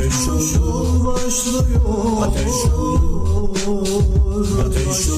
Ateş başlıyor. Ateş Ateş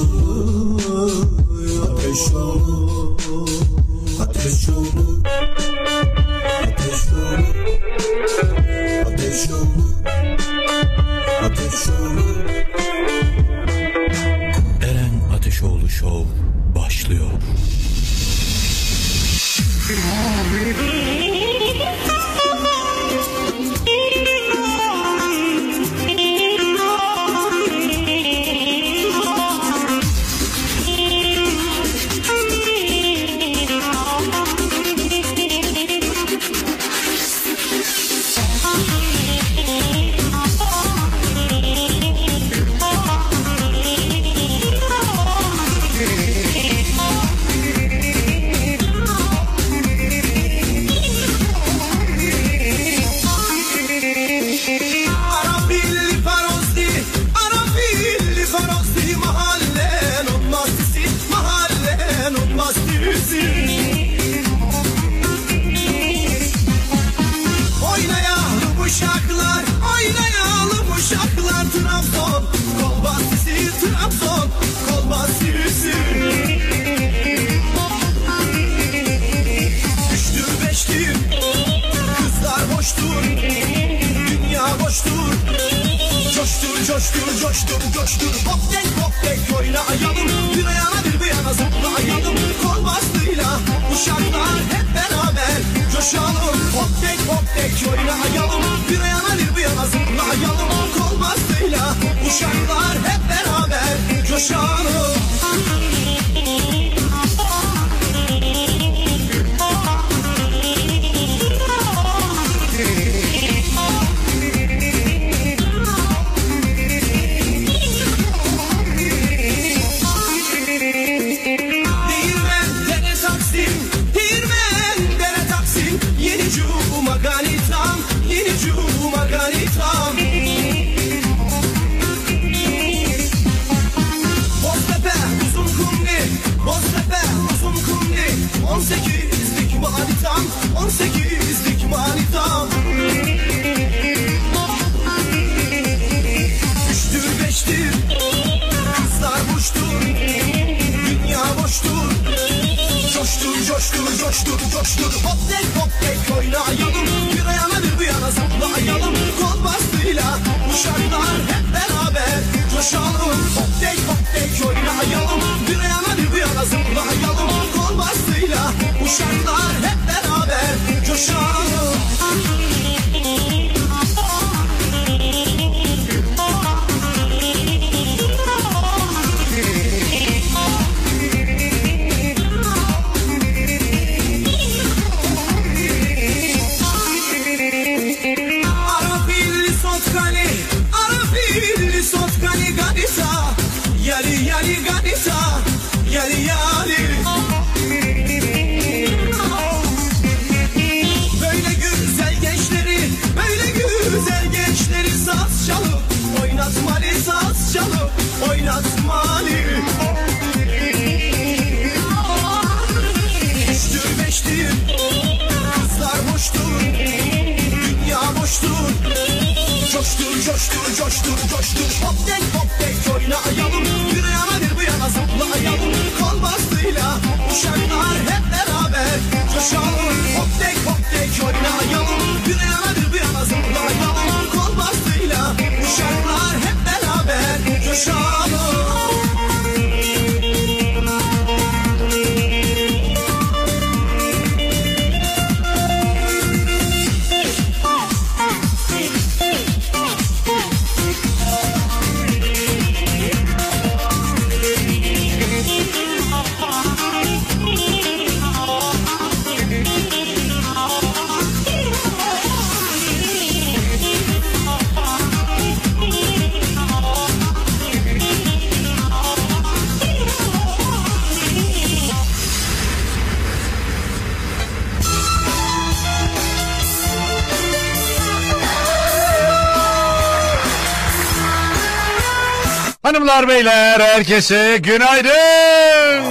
çalıp oynatmalı Üçtür beştir kızlar boştur Dünya boştur. Coştur coştur coştur coştur. Hop dek hop dek oynayalım. Bir yana bir bu yana zıplayalım. Kol bastıyla uşaklar hep beraber Coşalım. Hop dek hop dek oynayalım. shine. Hanımlar beyler herkese günaydın.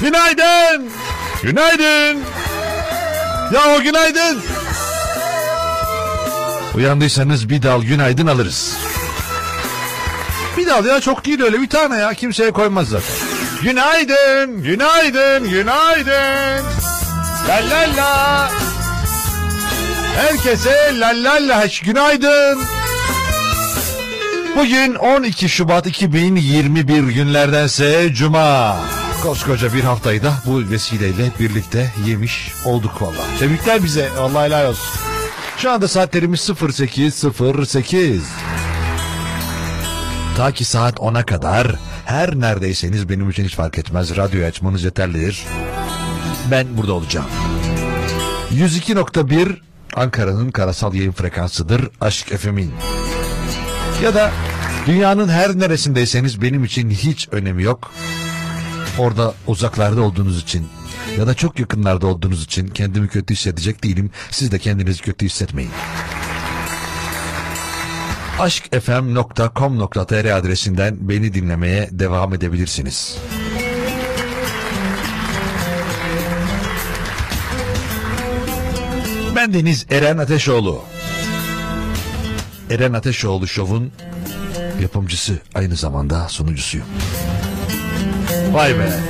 Günaydın. Günaydın. Ya o günaydın. Uyandıysanız bir dal günaydın alırız. Bir dal ya çok değil öyle bir tane ya kimseye koymaz zaten. Günaydın, günaydın, günaydın. La. Herkese la la günaydın. Bugün 12 Şubat 2021 günlerdense Cuma. Koskoca bir haftayı da bu vesileyle birlikte yemiş olduk vallahi. Tebrikler bize. Vallahi helal olsun. Şu anda saatlerimiz 08.08. Ta ki saat 10'a kadar her neredeyseniz benim için hiç fark etmez. Radyoyu açmanız yeterlidir. Ben burada olacağım. 102.1 Ankara'nın karasal yayın frekansıdır Aşk FM'in. Ya da dünyanın her neresindeyseniz benim için hiç önemi yok. Orada uzaklarda olduğunuz için ya da çok yakınlarda olduğunuz için kendimi kötü hissedecek değilim. Siz de kendinizi kötü hissetmeyin. aşkfm.com.tr adresinden beni dinlemeye devam edebilirsiniz. Ben Deniz Eren Ateşoğlu. Eren Ateşoğlu Show'un yapımcısı aynı zamanda sunucusuyum. Vay be.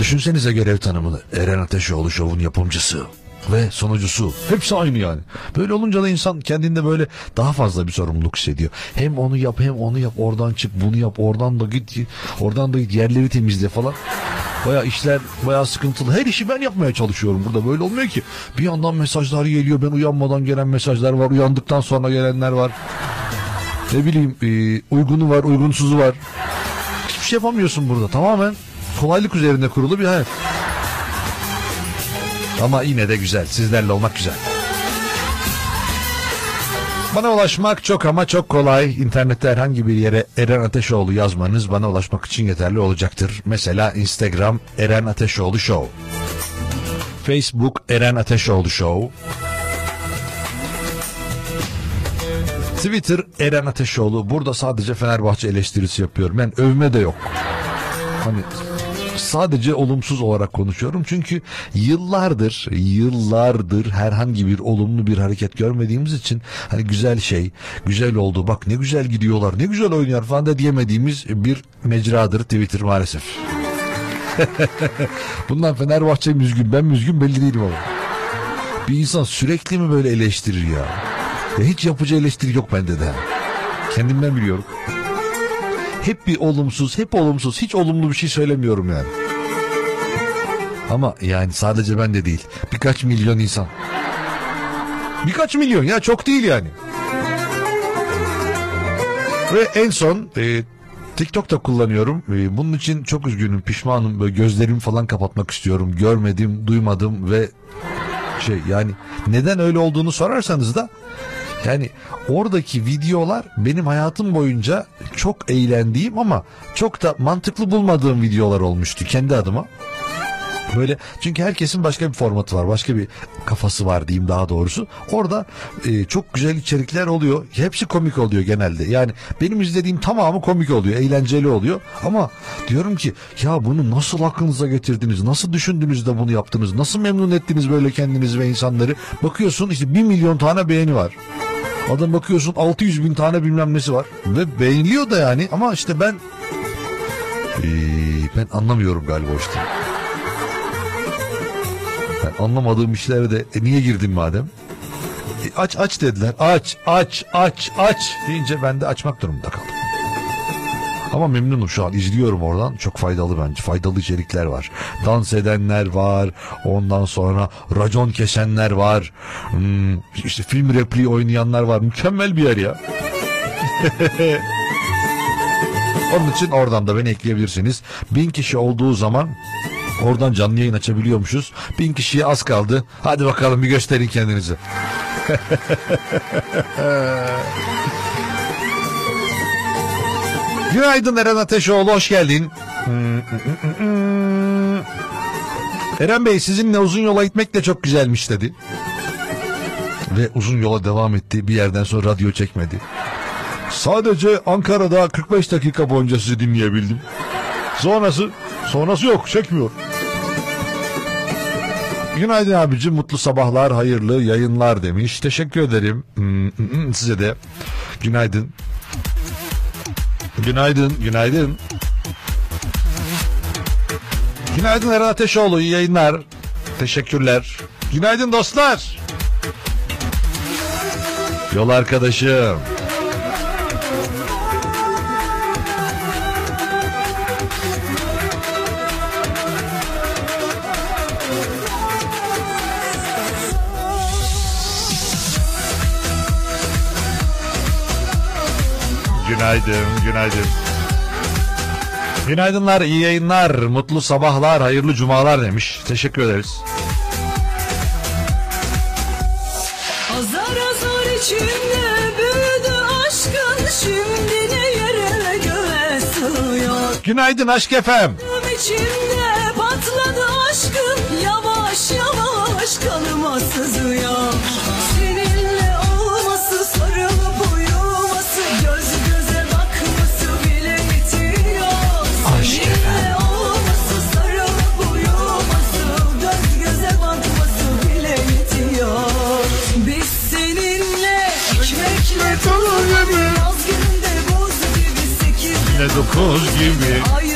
Düşünsenize görev tanımını. Eren Ateşoğlu Show'un yapımcısı ve sunucusu. Hepsi aynı yani. Böyle olunca da insan kendinde böyle daha fazla bir sorumluluk hissediyor. Hem onu yap hem onu yap oradan çık bunu yap oradan da git oradan da git yerleri temizle falan. Baya işler baya sıkıntılı. Her işi ben yapmaya çalışıyorum burada. Böyle olmuyor ki. Bir yandan mesajlar geliyor. Ben uyanmadan gelen mesajlar var. Uyandıktan sonra gelenler var. Ne bileyim e, uygunu var uygunsuzu var. Hiçbir şey yapamıyorsun burada. Tamamen kolaylık üzerinde kurulu bir hayat. Ama yine de güzel. Sizlerle olmak güzel. Bana ulaşmak çok ama çok kolay. İnternette herhangi bir yere Eren Ateşoğlu yazmanız bana ulaşmak için yeterli olacaktır. Mesela Instagram Eren Ateşoğlu Show. Facebook Eren Ateşoğlu Show. Twitter Eren Ateşoğlu. Burada sadece Fenerbahçe eleştirisi yapıyorum. Ben övme de yok. Hani sadece olumsuz olarak konuşuyorum. Çünkü yıllardır, yıllardır herhangi bir olumlu bir hareket görmediğimiz için hani güzel şey, güzel oldu. Bak ne güzel gidiyorlar, ne güzel oynuyor falan da diyemediğimiz bir mecradır Twitter maalesef. Bundan Fenerbahçe müzgün, ben müzgün belli değilim ama. Bir insan sürekli mi böyle eleştirir ya? ya hiç yapıcı eleştiri yok bende de. Kendimden biliyorum. Hep bir olumsuz, hep olumsuz, hiç olumlu bir şey söylemiyorum yani. Ama yani sadece ben de değil. Birkaç milyon insan. Birkaç milyon ya çok değil yani. Ve en son e, TikTok'ta kullanıyorum. E, bunun için çok üzgünüm, pişmanım. Böyle gözlerimi falan kapatmak istiyorum. Görmedim, duymadım ve şey yani neden öyle olduğunu sorarsanız da yani oradaki videolar benim hayatım boyunca çok eğlendiğim ama çok da mantıklı bulmadığım videolar olmuştu kendi adıma. Böyle çünkü herkesin başka bir formatı var, başka bir kafası var diyeyim daha doğrusu. Orada e, çok güzel içerikler oluyor. Hepsi komik oluyor genelde. Yani benim izlediğim tamamı komik oluyor, eğlenceli oluyor. Ama diyorum ki ya bunu nasıl aklınıza getirdiniz? Nasıl düşündünüz de bunu yaptınız? Nasıl memnun ettiniz böyle kendinizi ve insanları? Bakıyorsun işte bir milyon tane beğeni var. Adam bakıyorsun 600 bin tane bilmem nesi var. Ve beğeniliyor da yani ama işte ben ee, ben anlamıyorum galiba işte. Ben anlamadığım işlere de e, niye girdim madem? E, aç aç dediler. Aç aç aç aç deyince ben de açmak durumunda kaldım. Ama memnunum şu an izliyorum oradan. Çok faydalı bence. Faydalı içerikler var. Dans edenler var. Ondan sonra racon kesenler var. Hmm, işte film repliği oynayanlar var. Mükemmel bir yer ya. Onun için oradan da beni ekleyebilirsiniz. Bin kişi olduğu zaman oradan canlı yayın açabiliyormuşuz. Bin kişiye az kaldı. Hadi bakalım bir gösterin kendinizi. Günaydın Eren Ateşoğlu, hoş geldin. Eren Bey sizinle uzun yola gitmek de çok güzelmiş dedi. Ve uzun yola devam etti. Bir yerden sonra radyo çekmedi. Sadece Ankara'da 45 dakika boyunca sizi dinleyebildim. Sonrası, sonrası yok çekmiyor. Günaydın abici mutlu sabahlar hayırlı yayınlar demiş. Teşekkür ederim hmm, hmm, hmm, size de. Günaydın. Günaydın, günaydın. Günaydın Eren Ateşoğlu, iyi yayınlar. Teşekkürler. Günaydın dostlar. Yol arkadaşım. Günaydın, günaydın. Günaydınlar, iyi yayınlar, mutlu sabahlar, hayırlı cumalar demiş. Teşekkür ederiz. Azar azar içimde büyüdü aşkın şimdi ne yere göğe sığıyor. Günaydın Aşk Efem. toz gibi.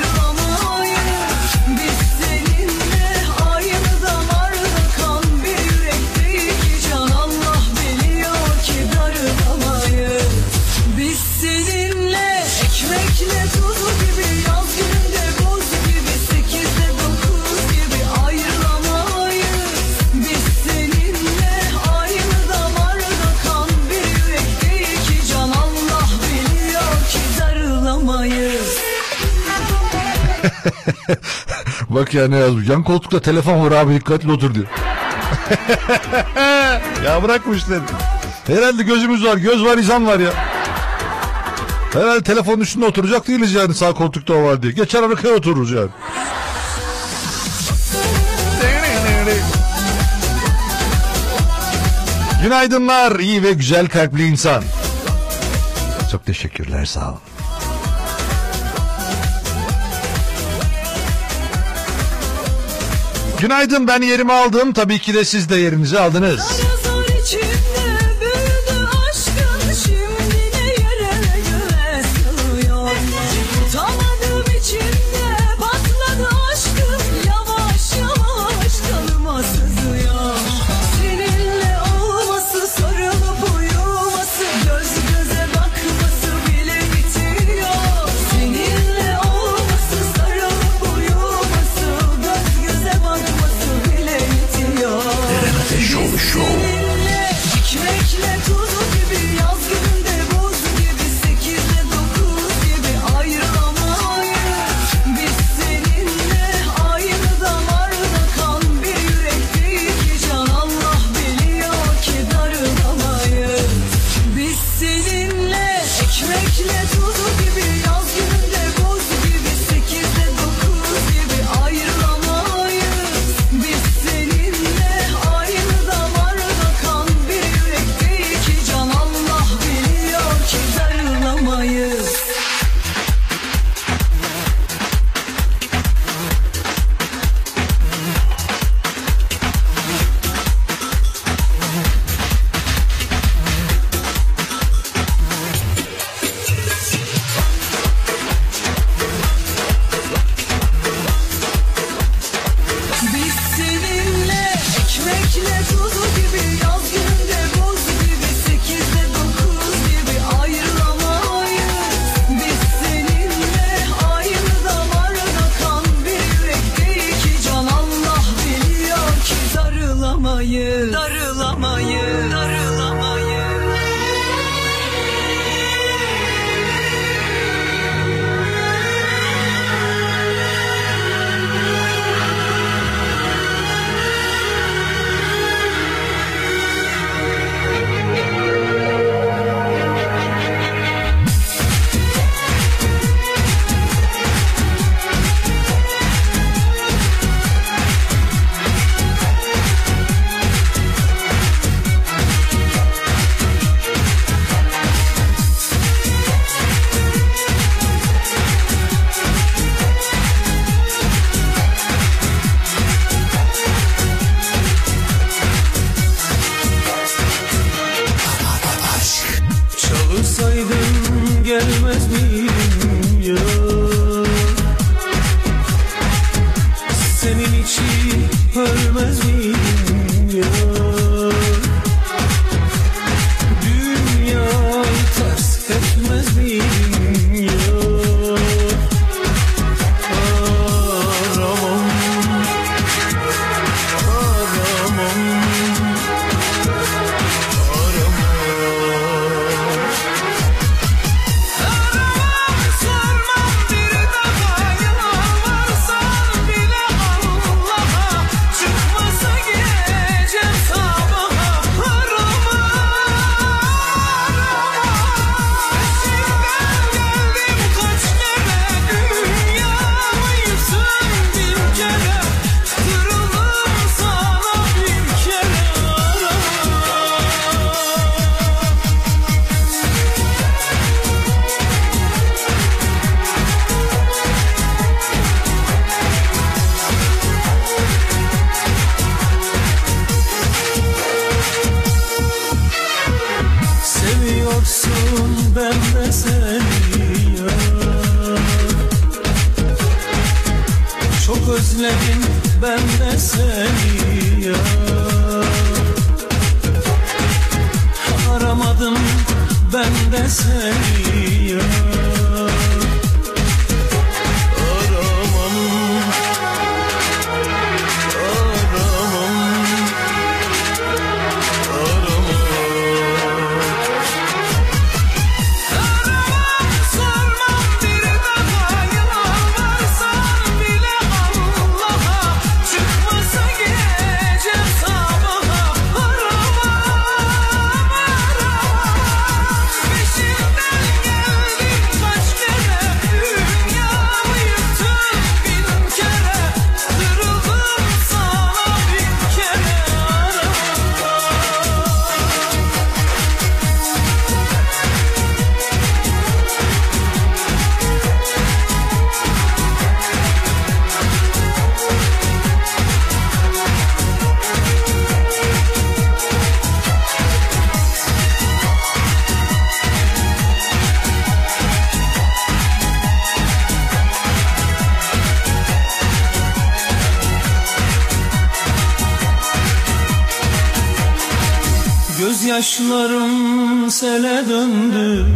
Bak ya ne yazmış. Yan koltukta telefon var abi dikkatli otur diyor. ya bırak bu. Herhalde gözümüz var. Göz var izan var ya. Herhalde telefonun üstünde oturacak değiliz yani sağ koltukta o var diye. Geçer arkaya otururuz yani. Günaydınlar iyi ve güzel kalpli insan. Çok teşekkürler sağ olun. Günaydın ben yerimi aldım. Tabii ki de siz de yerinizi aldınız. Gözyaşlarım sele döndü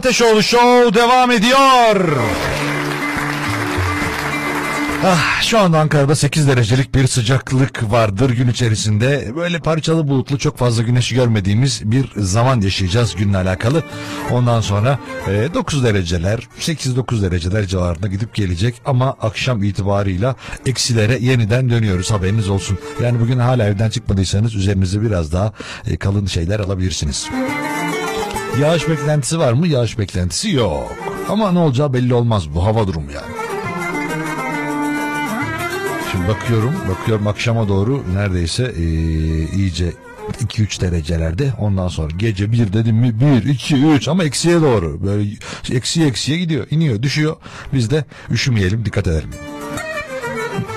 Ateşoğlu Show devam ediyor. Ah, şu anda Ankara'da 8 derecelik bir sıcaklık vardır gün içerisinde. Böyle parçalı bulutlu çok fazla güneşi görmediğimiz bir zaman yaşayacağız günle alakalı. Ondan sonra e, 9 dereceler 8-9 dereceler civarında gidip gelecek ama akşam itibarıyla eksilere yeniden dönüyoruz haberiniz olsun. Yani bugün hala evden çıkmadıysanız üzerinize biraz daha e, kalın şeyler alabilirsiniz. Yağış beklentisi var mı? Yağış beklentisi yok. Ama ne olacağı belli olmaz bu hava durumu yani. Şimdi bakıyorum, bakıyorum akşama doğru neredeyse eee, iyice 2-3 derecelerde. Ondan sonra gece 1 dedim mi 1, 2, 3 ama eksiye doğru. Böyle eksiye eksiye gidiyor, iniyor, düşüyor. Biz de üşümeyelim, dikkat edelim.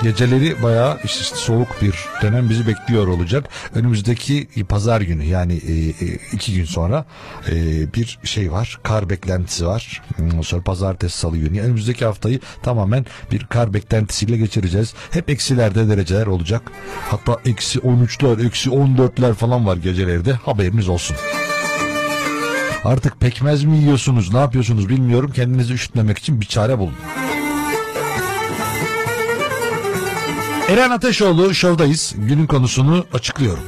Geceleri bayağı işte soğuk bir dönem bizi bekliyor olacak. Önümüzdeki pazar günü yani e, e, iki gün sonra e, bir şey var. Kar beklentisi var. Ondan sonra pazartesi salı günü. Önümüzdeki haftayı tamamen bir kar beklentisiyle geçireceğiz. Hep eksilerde dereceler olacak. Hatta eksi 13'ler, eksi 14'ler falan var gecelerde. Haberiniz olsun. Artık pekmez mi yiyorsunuz ne yapıyorsunuz bilmiyorum. Kendinizi üşütmemek için bir çare bulun. Eren Ateşoğlu şovdayız. Günün konusunu açıklıyorum.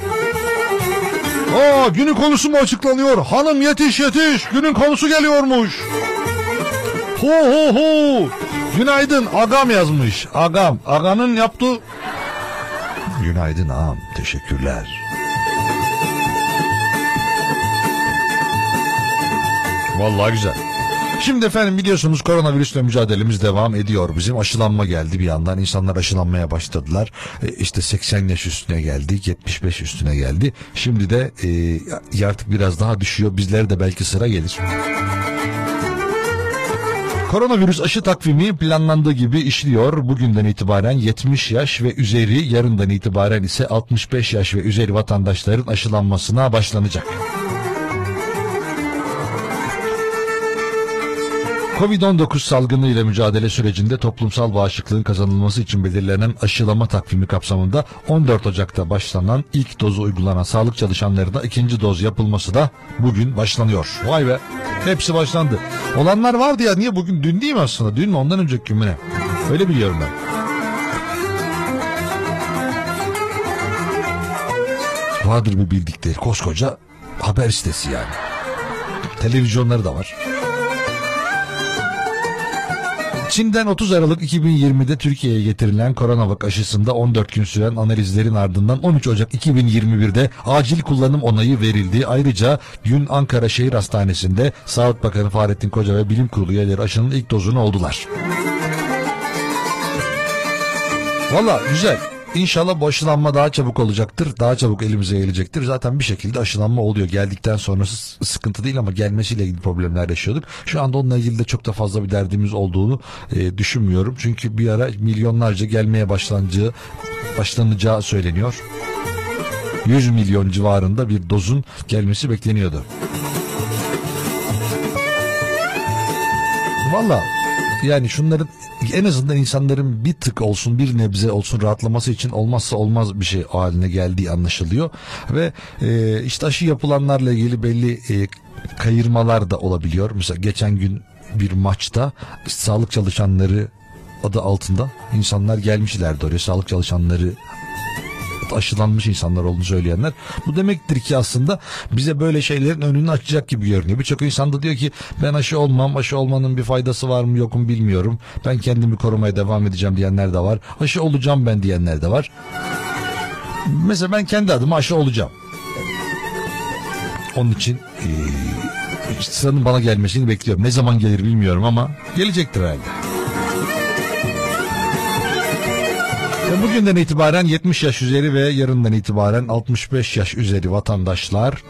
Aa günün konusu mu açıklanıyor? Hanım yetiş yetiş. Günün konusu geliyormuş. Ho ho ho. Günaydın agam yazmış. Agam. Aganın yaptığı... Günaydın ağam. Teşekkürler. Vallahi güzel. Şimdi efendim biliyorsunuz koronavirüsle mücadelemiz devam ediyor. Bizim aşılanma geldi bir yandan. İnsanlar aşılanmaya başladılar. E, işte 80 yaş üstüne geldik. 75 üstüne geldi. Şimdi de e, artık biraz daha düşüyor. Bizlere de belki sıra gelir. Koronavirüs aşı takvimi planlandığı gibi işliyor. Bugünden itibaren 70 yaş ve üzeri, yarından itibaren ise 65 yaş ve üzeri vatandaşların aşılanmasına başlanacak. Covid-19 salgını ile mücadele sürecinde toplumsal bağışıklığın kazanılması için belirlenen aşılama takvimi kapsamında 14 Ocak'ta başlanan ilk dozu uygulanan sağlık çalışanlarına ikinci doz yapılması da bugün başlanıyor. Vay be hepsi başlandı. Olanlar vardı ya niye bugün dün değil mi aslında dün mü ondan önceki gün mü ne? Öyle biliyorum ben. Vardır bir bildikleri koskoca haber sitesi yani. Televizyonları da var. Çin'den 30 Aralık 2020'de Türkiye'ye getirilen koronavak aşısında 14 gün süren analizlerin ardından 13 Ocak 2021'de acil kullanım onayı verildi. Ayrıca dün Ankara Şehir Hastanesi'nde Sağlık Bakanı Fahrettin Koca ve Bilim Kurulu üyeleri aşının ilk dozunu oldular. Valla güzel. İnşallah bu aşılanma daha çabuk olacaktır. Daha çabuk elimize gelecektir. Zaten bir şekilde aşılanma oluyor. Geldikten sonrası sıkıntı değil ama gelmesiyle ilgili problemler yaşıyorduk. Şu anda onunla ilgili de çok da fazla bir derdimiz olduğunu e, düşünmüyorum. Çünkü bir ara milyonlarca gelmeye başlanacağı, başlanacağı söyleniyor. 100 milyon civarında bir dozun gelmesi bekleniyordu. Valla yani şunların en azından insanların bir tık olsun bir nebze olsun rahatlaması için olmazsa olmaz bir şey haline geldiği anlaşılıyor. Ve e, işte aşı yapılanlarla ilgili belli e, kayırmalar da olabiliyor. Mesela geçen gün bir maçta sağlık çalışanları adı altında insanlar gelmişlerdi oraya sağlık çalışanları aşılanmış insanlar olduğunu söyleyenler. Bu demektir ki aslında bize böyle şeylerin önünü açacak gibi görünüyor. Birçok insan da diyor ki ben aşı olmam, aşı olmanın bir faydası var mı yok mu bilmiyorum. Ben kendimi korumaya devam edeceğim diyenler de var. Aşı olacağım ben diyenler de var. Mesela ben kendi adıma aşı olacağım. Onun için e, sıranın bana gelmesini bekliyorum. Ne zaman gelir bilmiyorum ama gelecektir herhalde. Bugünden itibaren 70 yaş üzeri ve yarından itibaren 65 yaş üzeri vatandaşlar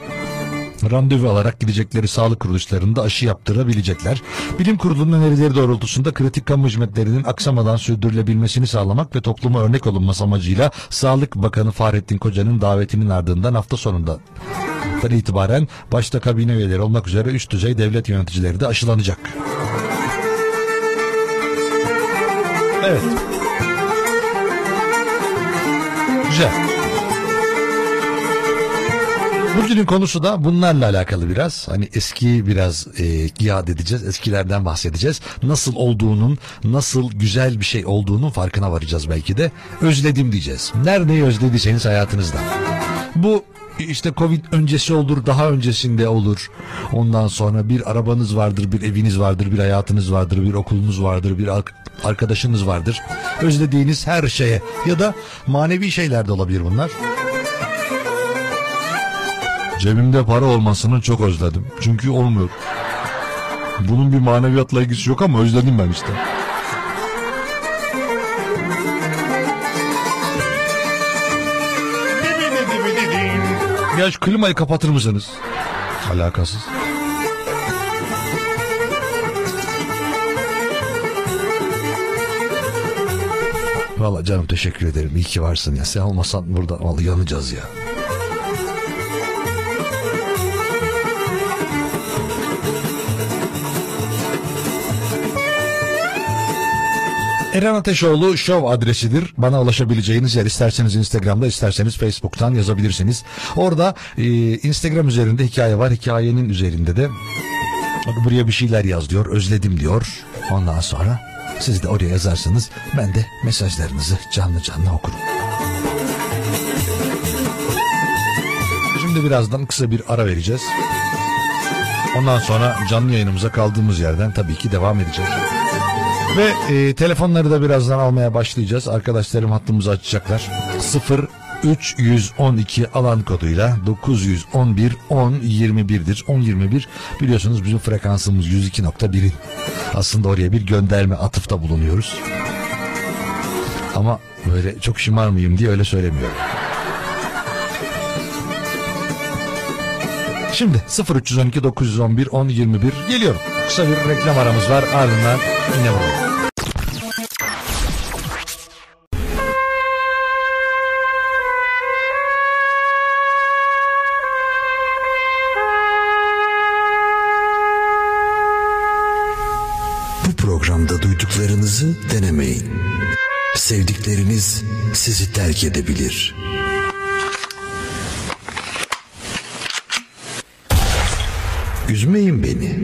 randevu alarak gidecekleri sağlık kuruluşlarında aşı yaptırabilecekler. Bilim Kurulu'nun önerileri doğrultusunda kritik kamu hizmetlerinin aksamadan sürdürülebilmesini sağlamak ve topluma örnek olunması amacıyla Sağlık Bakanı Fahrettin Koca'nın davetinin ardından hafta sonunda itibaren başta kabine üyeleri olmak üzere üst düzey devlet yöneticileri de aşılanacak. Evet. Güzel. Bugünün konusu da bunlarla alakalı biraz. Hani eski biraz e, yad edeceğiz. Eskilerden bahsedeceğiz. Nasıl olduğunun, nasıl güzel bir şey olduğunun farkına varacağız belki de. Özledim diyeceğiz. Neredeyi özlediyseniz hayatınızda. Bu işte Covid öncesi olur, daha öncesinde olur. Ondan sonra bir arabanız vardır, bir eviniz vardır, bir hayatınız vardır, bir okulunuz vardır, bir arkadaşınız vardır. Özlediğiniz her şeye ya da manevi şeyler de olabilir bunlar. Cebimde para olmasını çok özledim. Çünkü olmuyor. Bunun bir maneviyatla ilgisi yok ama özledim ben işte. Ya şu klimayı kapatır mısınız? Alakasız. Valla canım teşekkür ederim. İyi ki varsın ya. Sen olmasan burada vallahi yanacağız ya. Eren Ateşoğlu show adresidir. Bana ulaşabileceğiniz yer isterseniz Instagram'da isterseniz Facebook'tan yazabilirsiniz. Orada e, Instagram üzerinde hikaye var. Hikayenin üzerinde de buraya bir şeyler yaz diyor. Özledim diyor. Ondan sonra siz de oraya yazarsanız ben de mesajlarınızı canlı canlı okurum. Şimdi birazdan kısa bir ara vereceğiz. Ondan sonra canlı yayınımıza kaldığımız yerden tabii ki devam edeceğiz. Ve e, telefonları da birazdan almaya başlayacağız. Arkadaşlarım hattımızı açacaklar. 0 312 alan koduyla 911 10 21'dir. 10 21 biliyorsunuz bizim frekansımız 102.1'in. Aslında oraya bir gönderme atıfta bulunuyoruz. Ama böyle çok şımarmayayım diye öyle söylemiyorum. Şimdi 0312 911 10 21 geliyorum. Kısa bir reklam aramız var ardından yine buradayım. Sevdikleriniz sizi terk edebilir. Üzmeyin beni.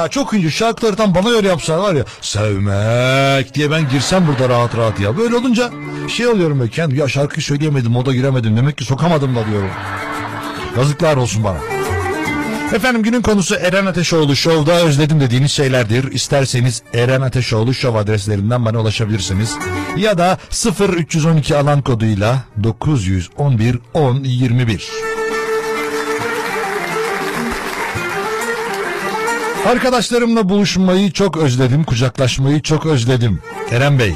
ya çok ünlü şarkılardan bana göre yapsalar var ya sevmek diye ben girsem burada rahat rahat ya. Böyle olunca şey oluyorum böyle kendim ya şarkıyı söyleyemedim moda giremedim demek ki sokamadım da diyorum. Yazıklar olsun bana. Efendim günün konusu Eren Ateşoğlu Show'da özledim dediğiniz şeylerdir. İsterseniz Eren Ateşoğlu Show adreslerinden bana ulaşabilirsiniz. Ya da 0312 alan koduyla 911 10 21. Arkadaşlarımla buluşmayı çok özledim, kucaklaşmayı çok özledim. Eren Bey.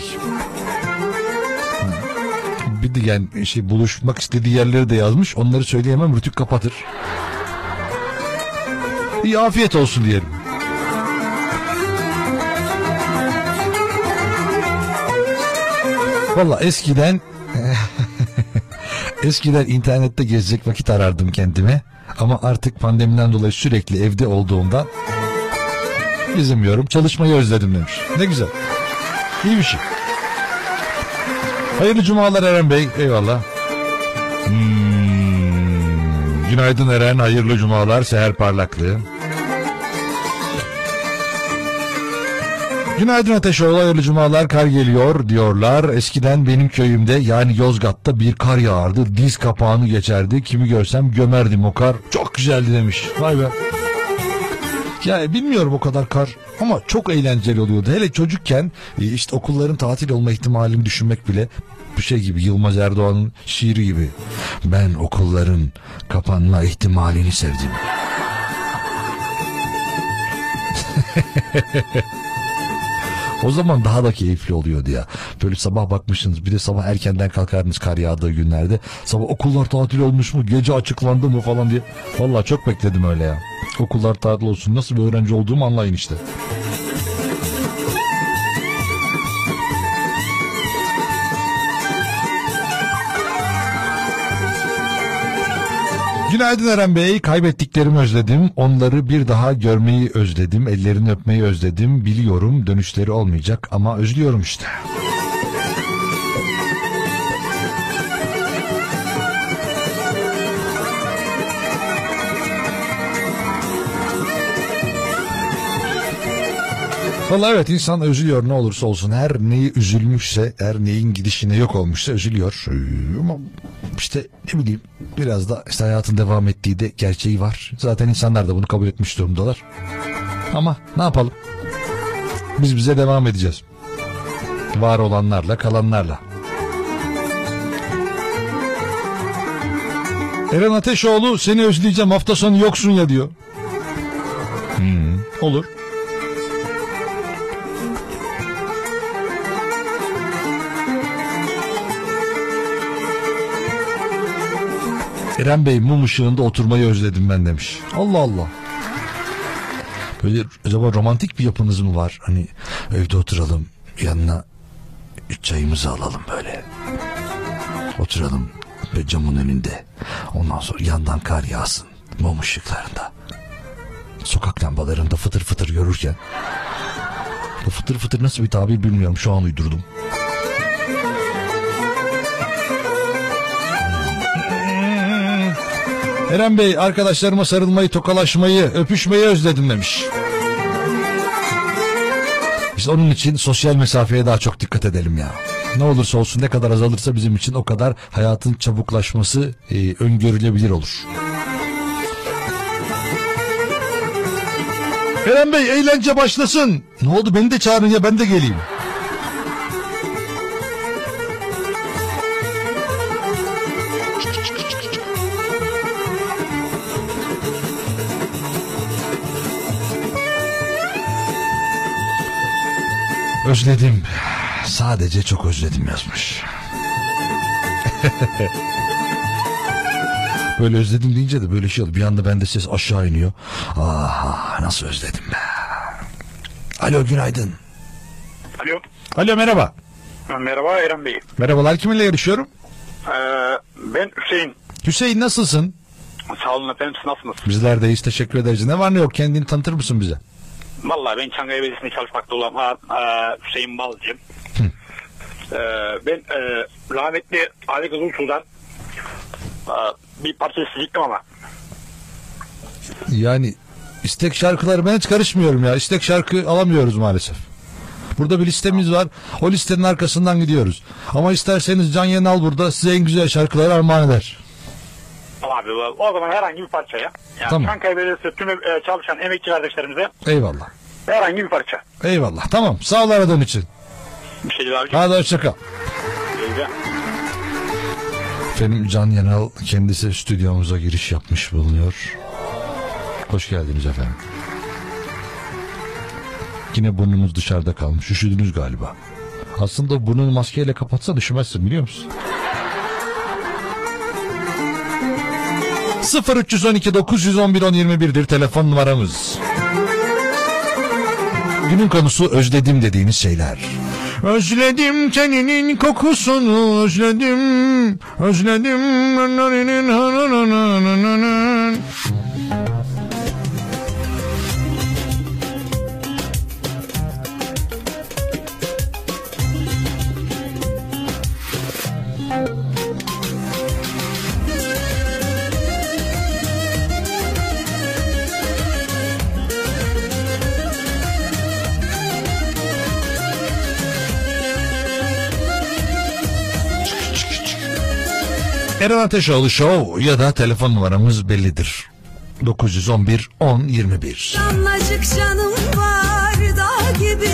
Bir de yani şey buluşmak istediği yerleri de yazmış. Onları söyleyemem Rütük kapatır. İyi afiyet olsun diyelim. Valla eskiden eskiden internette gezecek vakit arardım kendime. Ama artık pandemiden dolayı sürekli evde olduğumdan gezemiyorum. Çalışmayı özledim demiş. Ne güzel. İyi bir şey. Hayırlı cumalar Eren Bey. Eyvallah. Hmm, Günaydın Eren. Hayırlı cumalar. Seher parlaklığı. Günaydın Ateşoğlu. Hayırlı cumalar. Kar geliyor diyorlar. Eskiden benim köyümde yani Yozgat'ta bir kar yağardı. Diz kapağını geçerdi. Kimi görsem gömerdim o kar. Çok güzeldi demiş. Vay be. Yani bilmiyorum o kadar kar ama çok eğlenceli oluyordu. Hele çocukken e, işte okulların tatil olma ihtimalini düşünmek bile bu şey gibi Yılmaz Erdoğan'ın şiiri gibi. Ben okulların kapanma ihtimalini sevdim. O zaman daha da keyifli oluyordu ya. Böyle sabah bakmışsınız bir de sabah erkenden kalkardınız kar yağdığı günlerde. Sabah okullar tatil olmuş mu gece açıklandı mı falan diye. Vallahi çok bekledim öyle ya. Okullar tatil olsun nasıl bir öğrenci olduğumu anlayın işte. Günaydın Eren Bey. Kaybettiklerimi özledim. Onları bir daha görmeyi özledim. Ellerini öpmeyi özledim. Biliyorum dönüşleri olmayacak ama özlüyorum işte. Valla evet insan üzülüyor ne olursa olsun. Her neyi üzülmüşse, her neyin gidişine yok olmuşsa üzülüyor. Ee, Ama işte ne bileyim biraz da işte hayatın devam ettiği de gerçeği var. Zaten insanlar da bunu kabul etmiş durumdalar. Ama ne yapalım? Biz bize devam edeceğiz. Var olanlarla, kalanlarla. Eren Ateşoğlu seni özleyeceğim hafta sonu yoksun ya diyor. Hmm, olur. Eren Bey mum ışığında oturmayı özledim ben demiş. Allah Allah. Böyle acaba romantik bir yapınız mı var? Hani evde oturalım yanına çayımızı alalım böyle. Oturalım ve camın önünde. Ondan sonra yandan kar yağsın mum ışıklarında. Sokak lambalarında fıtır fıtır görürken. Bu fıtır fıtır nasıl bir tabir bilmiyorum şu an uydurdum. Eren Bey arkadaşlarıma sarılmayı, tokalaşmayı, öpüşmeyi özledim demiş. İşte onun için sosyal mesafeye daha çok dikkat edelim ya. Ne olursa olsun ne kadar azalırsa bizim için o kadar hayatın çabuklaşması e, öngörülebilir olur. Eren Bey eğlence başlasın. Ne oldu beni de çağırın ya ben de geleyim. Özledim. Sadece çok özledim yazmış. böyle özledim deyince de böyle şey oldu. Bir anda bende ses aşağı iniyor. Ah nasıl özledim be. Alo günaydın. Alo. Alo merhaba. Merhaba Eren Bey. Merhabalar kiminle görüşüyorum? Ee, ben Hüseyin. Hüseyin nasılsın? Sağ olun efendim siz nasılsınız? Bizler deyiz teşekkür ederiz. Ne var ne yok kendini tanıtır mısın bize? Vallahi ben Çankaya Belediyesi'nde çalışmakta olan ha, ha, Hüseyin Balcı. Ee, ben e, rahmetli Ali Kızılsu'dan e, bir parça isteyecektim ama. Yani istek şarkıları ben hiç karışmıyorum ya. İstek şarkı alamıyoruz maalesef. Burada bir listemiz var. O listenin arkasından gidiyoruz. Ama isterseniz Can Yenal burada size en güzel şarkıları armağan eder. Abi. O zaman herhangi bir parçaya. Yani tamam. Çankaya Belediyesi tüm e, çalışan emekçi kardeşlerimize. Eyvallah. Herhangi bir parça. Eyvallah. Tamam. Sağ ol aradığın için. Bir şey abi. Hadi hoşçakal. Efendim Can Yenal kendisi stüdyomuza giriş yapmış bulunuyor. Hoş geldiniz efendim. Yine burnumuz dışarıda kalmış. Üşüdünüz galiba. Aslında burnunu maskeyle kapatsa düşmezsin biliyor musun? 0312 911 1021'dir telefon numaramız. Günün konusu özledim dediğiniz şeyler. Özledim teninin kokusunu özledim özledim Eren Ateşoğlu Show ya da telefon numaramız bellidir. 911 10 21. Damlacık canım var gibi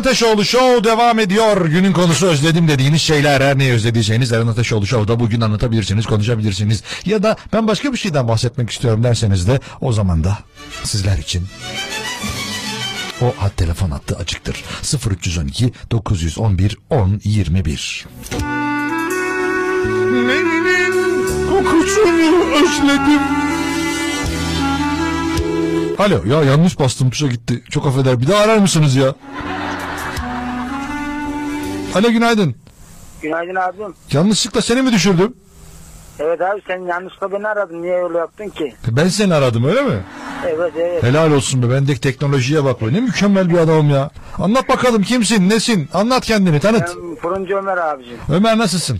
Ateşoğlu Show devam ediyor. Günün konusu özledim dediğiniz şeyler. Her neyi özlediyseniz Eren Ateşoğlu Show'da bugün anlatabilirsiniz, konuşabilirsiniz. Ya da ben başka bir şeyden bahsetmek istiyorum derseniz de o zaman da sizler için o hat telefon hattı açıktır. 0312 911 10 21. Kokusunu özledim. Alo ya yanlış bastım tuşa gitti. Çok affeder. Bir daha arar mısınız ya? Alo günaydın. Günaydın abim. Yanlışlıkla seni mi düşürdüm? Evet abi sen yanlışlıkla beni aradın. Niye öyle yaptın ki? Ben seni aradım öyle mi? Evet evet. Helal olsun be bendeki teknolojiye bak. Ne mükemmel bir adamım ya. Anlat bakalım kimsin nesin? Anlat kendini tanıt. Ben fırıncı Ömer abicim. Ömer nasılsın?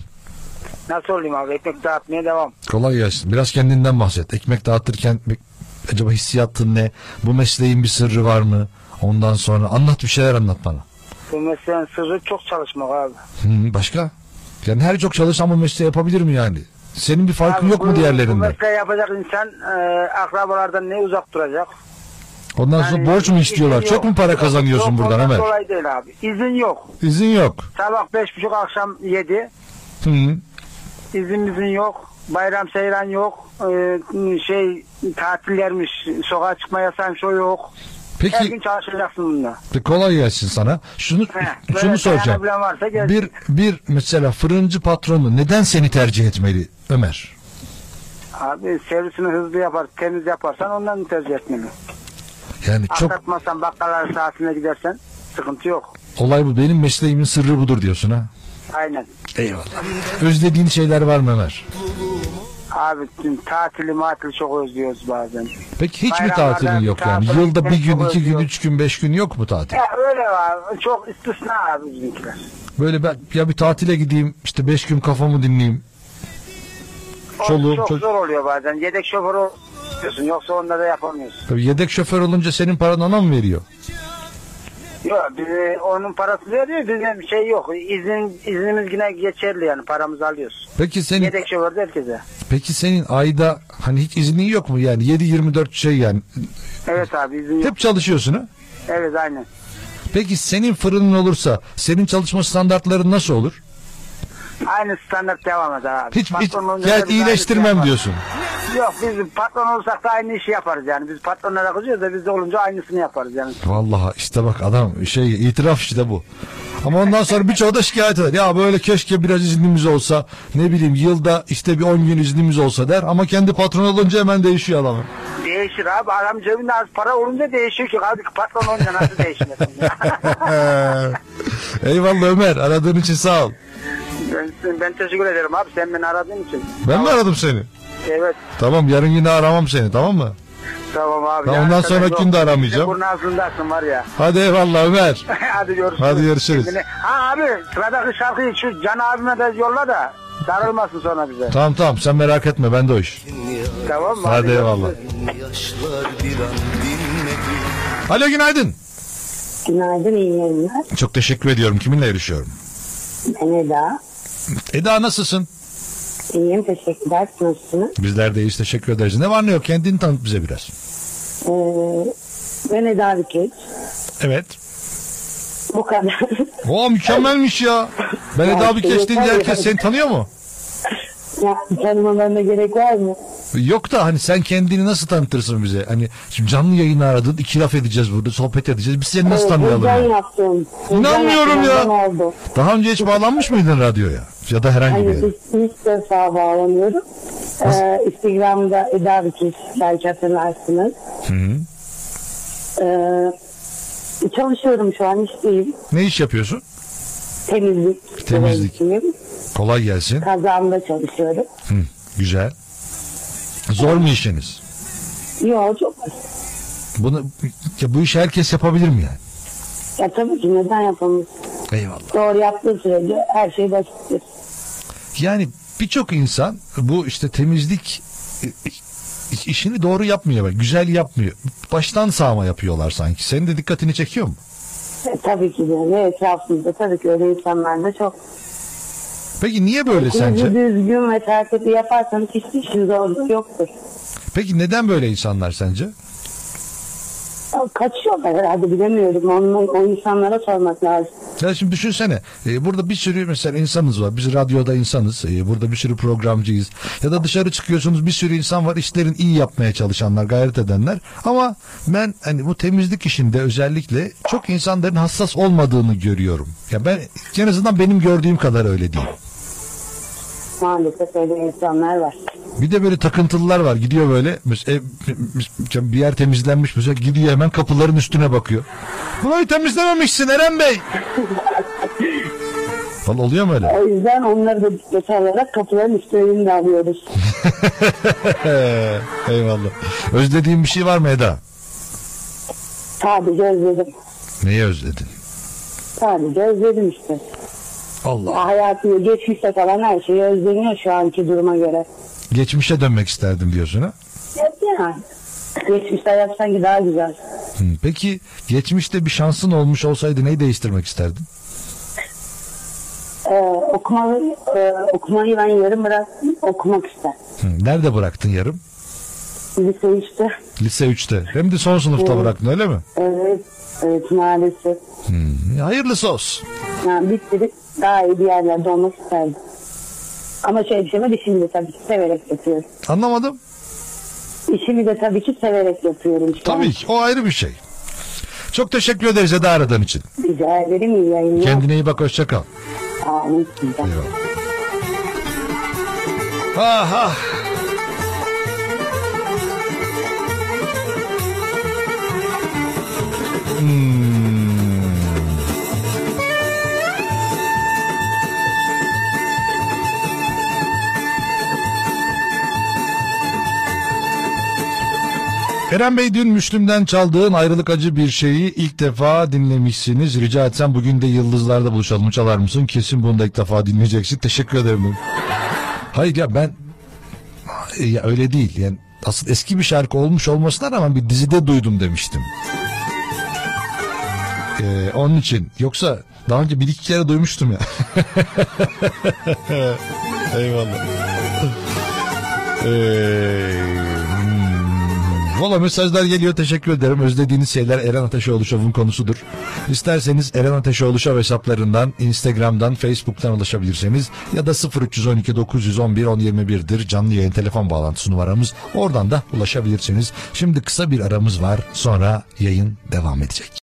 Nasıl olayım abi? Ekmek dağıtmaya devam. Kolay gelsin. Biraz kendinden bahset. Ekmek dağıtırken acaba hissiyatın ne? Bu mesleğin bir sırrı var mı? Ondan sonra anlat bir şeyler anlat bana. Bu mesleğin sırrı çok çalışmak abi. Hı, başka? Yani her çok çalışan bu mesleği yapabilir mi yani? Senin bir farkın Abi yok bu- mu Bu diğerlerinden? mesleği yapacak insan e, akrabalardan ne uzak duracak? Ondan sonra Yani borç mu izin istiyorlar? yok. Çok mu para kazanıyorsun Yok, buradan ondan Ömer? dolayı değil abi. İzin yok. İzin yok. Sabah beş buçuk akşam yedi. Hı. İzinimizin yok. Bayram seyran yok. E, şey tatillermiş. Sokağa çıkma yasaymış o yok. Her gün Peki çalışacaksın bunda. kolay gelsin sana. Şunu He, şunu soracağım. varsa gelsin. Bir bir mesela fırıncı patronu neden seni tercih etmeli Ömer? Abi servisini hızlı yapar, temiz yaparsan ondan tercih etmeli. Yani çok Aklatmazsan bakkallar saatine gidersen sıkıntı yok. olay bu. Benim mesleğimin sırrı budur diyorsun ha. Aynen. Eyvallah. Özlediğin şeyler var mı Ömer? Abi tatili matili çok özlüyoruz bazen. Peki hiç mi Bayramlarda tatilin yok yani? tatile Yılda bir gitmek gün, çok iki gün, özlüyorum. üç gün, beş gün yok mu tatil? Ya öyle var. Çok istisna abi bizimkiler. Böyle ben ya bir tatile gideyim işte beş gün kafamı dinleyeyim. O Çoluğum, çok çocuk- zor oluyor bazen. Yedek şoför oluyorsun. Yoksa onda da yapamıyorsun. Tabii yedek şoför olunca senin paranı ona mı veriyor? Yok bize onun parası veriyor. Bizim şey yok. İzin, iznimiz yine geçerli yani paramızı alıyoruz. Peki senin Yedek şoför de herkese. peki senin ayda hani hiç iznin yok mu yani 7-24 şey yani Evet abi izin yok. hep çalışıyorsun ha? Evet aynen. Peki senin fırının olursa senin çalışma standartların nasıl olur? Aynı standart devam eder abi. Hiç, hiç Patron olunca gel da biz aynı iyileştirmem şey yaparız. diyorsun. Yok biz patron olsak da aynı işi yaparız yani. Biz patronlara kızıyoruz da biz de olunca aynısını yaparız yani. Vallahi işte bak adam şey itiraf işte bu. Ama ondan sonra birçoğu da şikayet eder. Ya böyle keşke biraz iznimiz olsa. Ne bileyim yılda işte bir 10 gün iznimiz olsa der. Ama kendi patron olunca hemen değişiyor adamın. Değişir abi. Adam cebinde az para olunca değişiyor ki. Abi patron olunca nasıl değişmesin ya? Eyvallah Ömer aradığın için sağ ol. Ben, ben teşekkür ederim abi sen beni aradığın için. Ben mi aradım seni? Evet Tamam yarın yine aramam seni tamam mı? tamam abi. Yani ondan yok. gün de aramayacağım. Burnu ağzındasın var ya. Hadi eyvallah Ömer. Hadi görüşürüz. Hadi görüşürüz. Kendine- Ha abi sıradaki şarkıyı şu Can abime de yolla da darılmasın sonra bize. Tamam tamam sen merak etme ben de o iş. Tamam mı? Hadi eyvallah. Yaşlar bir an dinmedi Alo günaydın. Günaydın, iyi yayınlar. Çok teşekkür ediyorum. Kiminle yarışıyorum? Ben Eda. Eda nasılsın? İyiyim, teşekkürler. Nasılsınız? Bizler de iyiyiz teşekkür ederiz. Ne var ne yok kendini tanıt bize biraz. Ee, ben Eda Bükeç. Evet. Bu kadar. Oo mükemmelmiş ya. Ben Eda Bükeş deyince herkes seni tanıyor mu? ya, tanımalarına gerek var mı? Yok da hani sen kendini nasıl tanıtırsın bize? Hani şimdi canlı yayını aradın iki laf edeceğiz burada sohbet edeceğiz. Biz seni nasıl Evet, tanıyalım? ya? yaptım. İnanmıyorum ya. oldu. Daha önce hiç bağlanmış mıydın radyoya? Ya da herhangi bir Hayır, yere? ilk defa bağlanıyorum. Ee, Instagram'da Eda Bükeç belki hatırlarsınız. Hı -hı. Ee, çalışıyorum şu an işteyim. Ne iş yapıyorsun? Temizlik. Temizlik. Kolay gelsin. Kazamda çalışıyorum. Hı, güzel. Zor mu işiniz? Yok çok Bunu ya bu işi herkes yapabilir mi yani? Ya tabii ki neden yapamayız? Eyvallah. Doğru yaptığı sürece her şey basittir. Yani birçok insan bu işte temizlik işini doğru yapmıyor. bak, Güzel yapmıyor. Baştan sağma yapıyorlar sanki. Senin de dikkatini çekiyor mu? E, tabii ki de ve etrafımızda tabii ki öyle insanlar da çok. Peki niye böyle İşinizi sence? düzgün ve tertipli yaparsanız hiçbir işin zorluğu yoktur. Peki neden böyle insanlar sence? Ya Kaçıyorlar herhalde bilemiyorum. Onu, o insanlara sormak lazım. Ya şimdi düşünsene e, burada bir sürü mesela insanız var. Biz radyoda insanız. e, burada bir sürü programcıyız. Ya da dışarı çıkıyorsunuz bir sürü insan var. işlerin iyi yapmaya çalışanlar, gayret edenler. Ama ben hani bu temizlik işinde özellikle çok insanların hassas olmadığını görüyorum. Ya ben en azından benim gördüğüm kadar öyle değil. Maalesef öyle insanlar var. Bir de böyle takıntılılar var. Gidiyor böyle ev- bir yer temizlenmiş mesela gidiyor hemen kapıların üstüne bakıyor. Burayı temizlememişsin Eren Bey. Falan oluyor mu öyle? O yüzden onları da dikkate alarak kapıların üstlerini de alıyoruz. Eyvallah. Özlediğin bir şey var mı Eda? Sadece özledim. Neyi özledin? Sadece özledim işte. Allah. Hayatını geçmişte falan her şeyi özleniyor şu anki duruma göre. Geçmişe dönmek isterdim diyorsun ha? Yani geçmişte hayat sanki daha güzel. Hı, Peki geçmişte bir şansın olmuş olsaydı neyi değiştirmek isterdin? Ee, okumayı, e, okumayı ben yarım bıraktım. Okumak ister. Hı, Nerede bıraktın yarım? Lise işte. Lise 3'te. Hem de son sınıfta Evet. bıraktın öyle mi? Evet, evet maalesef. Hı, Hayırlısı olsun. Yani bitirip daha iyi bir yerlerde olmak isterdim. Ama şöyle bir şey var, işimi de tabii ki severek yapıyorum. Anlamadım. İşimi de tabii ki severek yapıyorum. şu an. Tabii ki o ayrı bir şey. Çok teşekkür ederiz Eda aradığın için. Rica ederim iyi yayınlar. Kendine iyi bak hoşça kal. Amin sizden. Ah ah. Hmm. Eren Bey dün Müslüm'den çaldığın ayrılık acı bir şeyi ilk defa dinlemişsiniz. Rica etsem bugün de Yıldızlar'da buluşalım çalar mısın? Kesin bunu da ilk defa dinleyeceksin. Teşekkür ederim. Hayır ya ben ya öyle değil. Yani asıl eski bir şarkı olmuş olmasına rağmen bir dizide duydum demiştim. Ee, onun için. Yoksa daha önce bir iki kere duymuştum ya. Eyvallah. Ee. Valla mesajlar geliyor teşekkür ederim. Özlediğiniz şeyler Eren Ateşoğlu Show'un konusudur. İsterseniz Eren Ateşoğlu Show hesaplarından, Instagram'dan, Facebook'tan ulaşabilirseniz ya da 0312 911 1021'dir canlı yayın telefon bağlantısı numaramız. Oradan da ulaşabilirsiniz. Şimdi kısa bir aramız var sonra yayın devam edecek.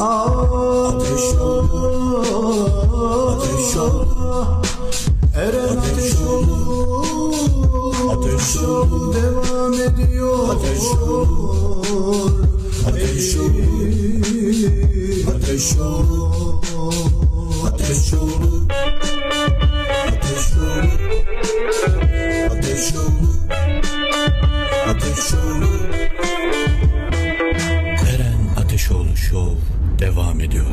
Ateş olur, ateş olur, Eren ateş olur, ateş olur, devam ediyor, ateş olur, ateş olur, ateş olur, ateş olur, ateş olur. Ateş olur, ateş olur. Eren Ateşoğlu Show devam ediyor.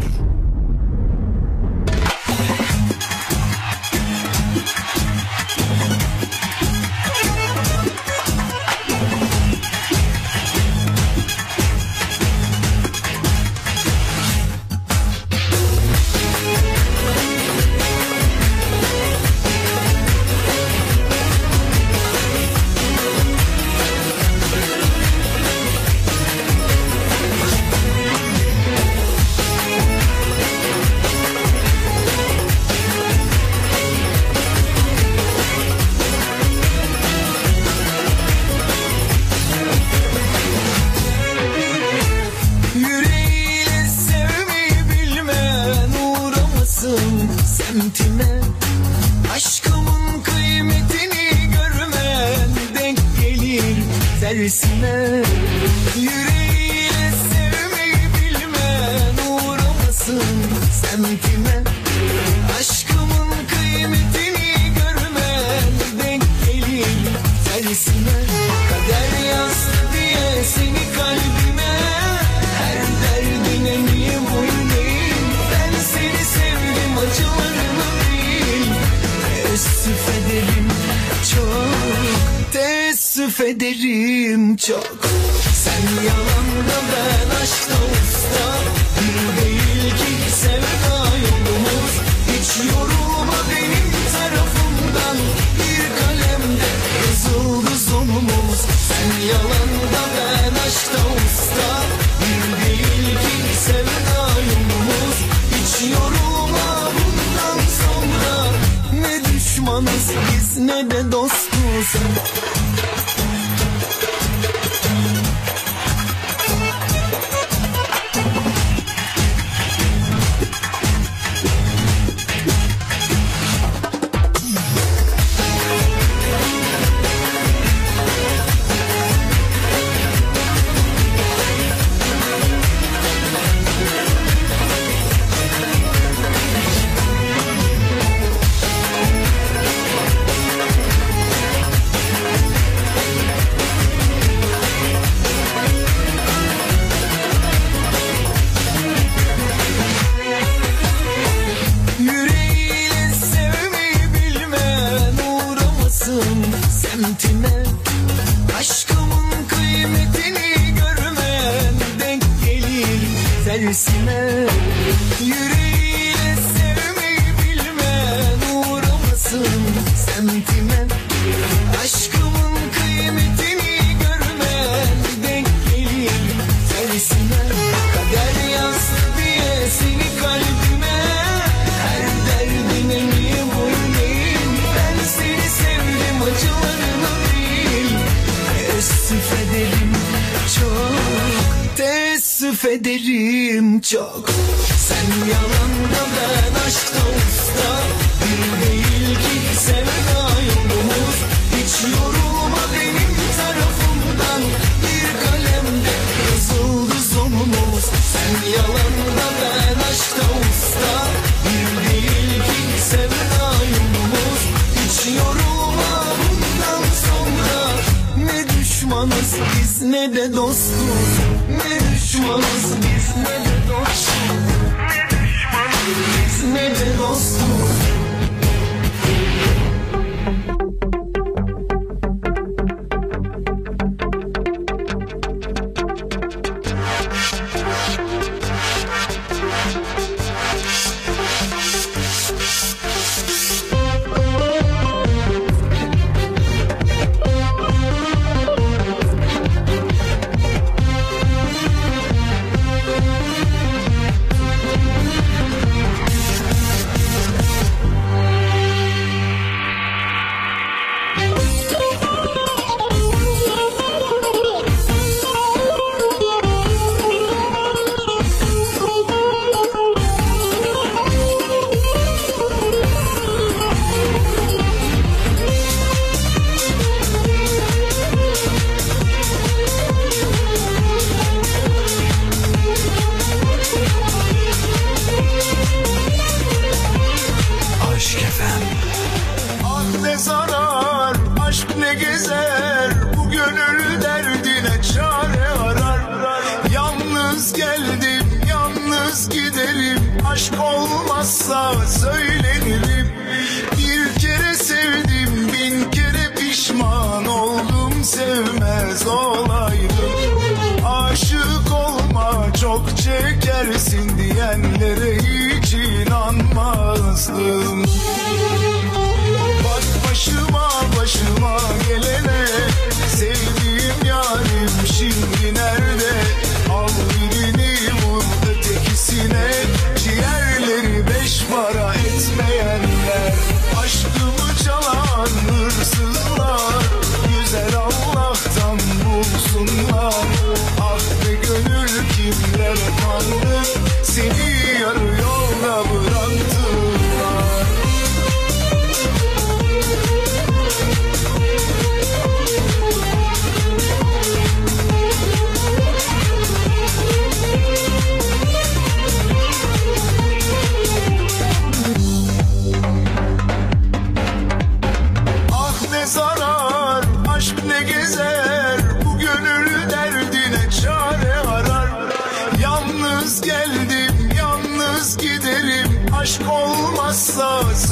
baktım semtime. Aşkımın kıymetini görmen denk gelir tersine Yürü çok. Sen yalanda ben aşkta usta. Bir değil ki sevda Hiç yorulma benim tarafımdan. Bir kalemde yazıldı sonumuz. Sen yalanda aşkta usta. Bir değil ki sevda Hiç yorulma bundan sonra. Ne düşmanız biz ne de dostuz. Ne düşmanız biz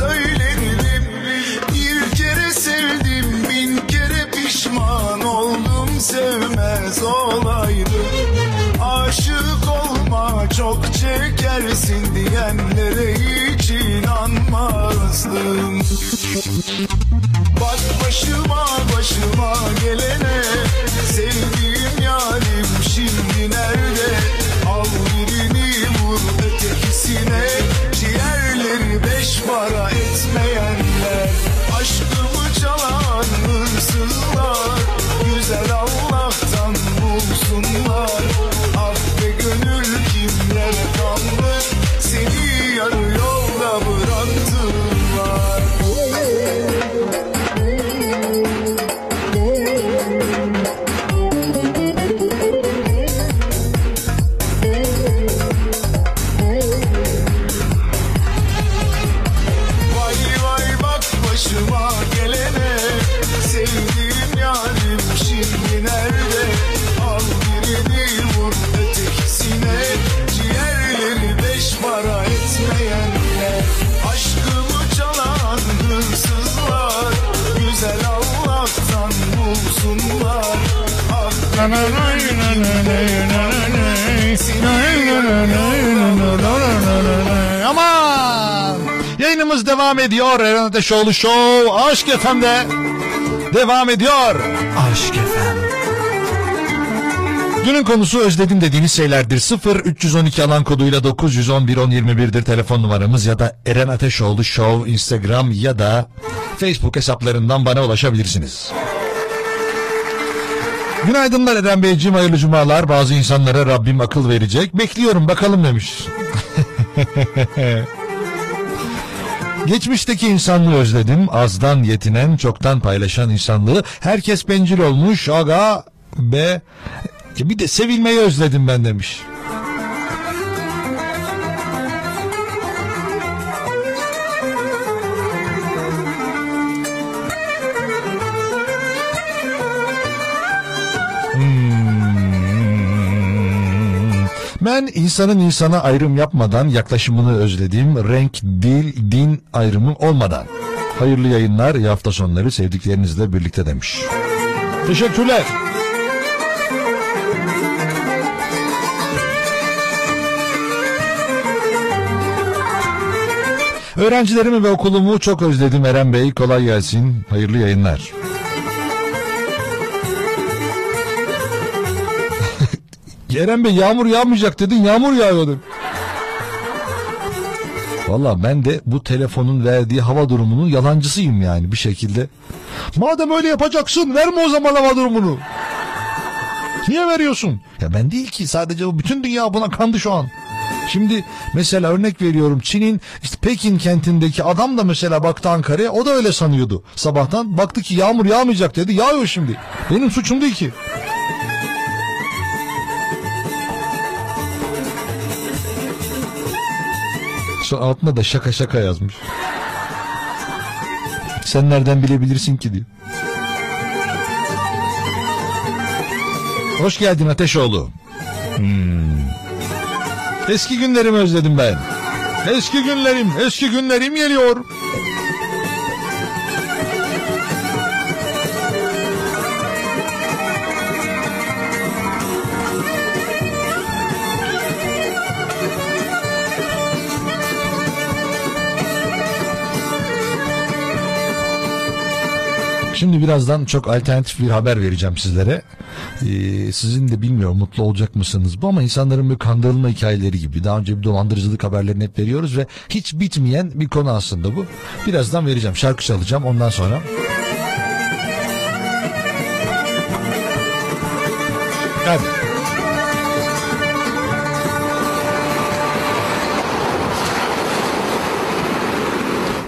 söylenirdim Bir kere sevdim bin kere pişman oldum. Sevmez olaydım. Aşık olma çok çekersin diyenlere hiç inanmazdım. Bak başıma başıma gelene devam ediyor. Eren Ateşoğlu Show Aşk FM'de devam ediyor. Aşk FM. Günün konusu özledim dediğiniz şeylerdir. 0 312 alan koduyla 911 1021'dir telefon numaramız ya da Eren Ateşoğlu Show Instagram ya da Facebook hesaplarından bana ulaşabilirsiniz. Günaydınlar Eren Beyciğim hayırlı cumalar. Bazı insanlara Rabbim akıl verecek. Bekliyorum bakalım demiş. Geçmişteki insanlığı özledim. Azdan yetinen, çoktan paylaşan insanlığı. Herkes bencil olmuş. Aga be. Bir de sevilmeyi özledim ben demiş. Ben insanın insana ayrım yapmadan yaklaşımını özlediğim renk, dil, din ayrımı olmadan. Hayırlı yayınlar, iyi hafta sonları sevdiklerinizle birlikte demiş. Teşekkürler. Öğrencilerimi ve okulumu çok özledim Eren Bey. Kolay gelsin. Hayırlı yayınlar. Eren Bey yağmur yağmayacak dedin yağmur yağıyordu. Valla ben de bu telefonun verdiği hava durumunun yalancısıyım yani bir şekilde. Madem öyle yapacaksın verme o zaman hava durumunu. Niye veriyorsun? Ya ben değil ki sadece o bütün dünya buna kandı şu an. Şimdi mesela örnek veriyorum Çin'in işte Pekin kentindeki adam da mesela baktı Ankara'ya o da öyle sanıyordu. Sabahtan baktı ki yağmur yağmayacak dedi yağıyor şimdi. Benim suçum değil ki. Şu altına da şaka şaka yazmış. Sen nereden bilebilirsin ki diyor. Hoş geldin Ateşoğlu. Hmm. Eski günlerimi özledim ben. Eski günlerim, eski günlerim geliyor. Birazdan çok alternatif bir haber vereceğim sizlere. Ee, sizin de bilmiyorum mutlu olacak mısınız bu ama insanların bir kandırılma hikayeleri gibi. Daha önce bir dolandırıcılık haberlerini hep veriyoruz ve hiç bitmeyen bir konu aslında bu. Birazdan vereceğim. Şarkı çalacağım ondan sonra. Hadi.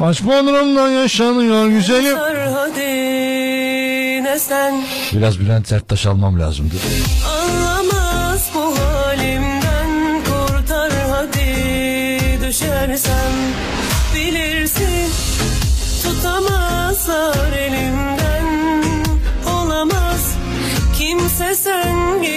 Aşk Bodrum'da yaşanıyor güzelim. Biraz Bülent Serttaş almam lazımdı. Anlamaz bu halimden kurtar hadi düşersem bilirsin tutamazlar elimden olamaz kimse sen gibi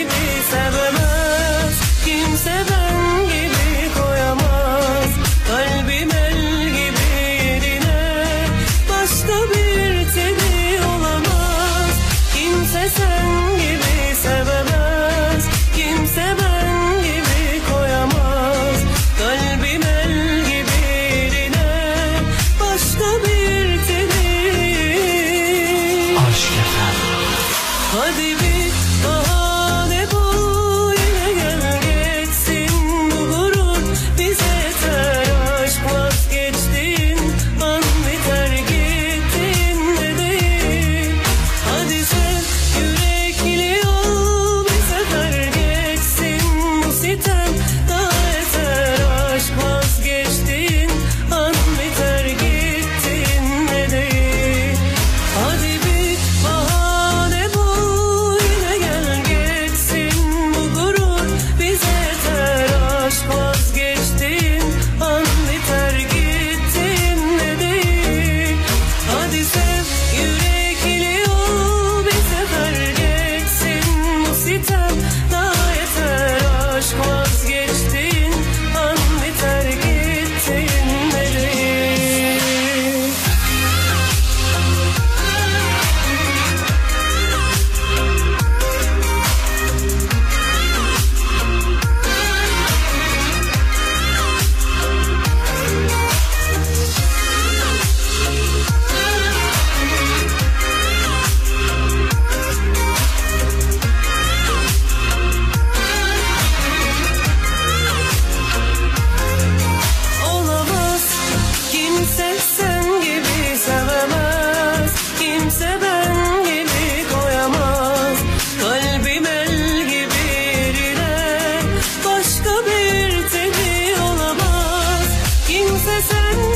Kimse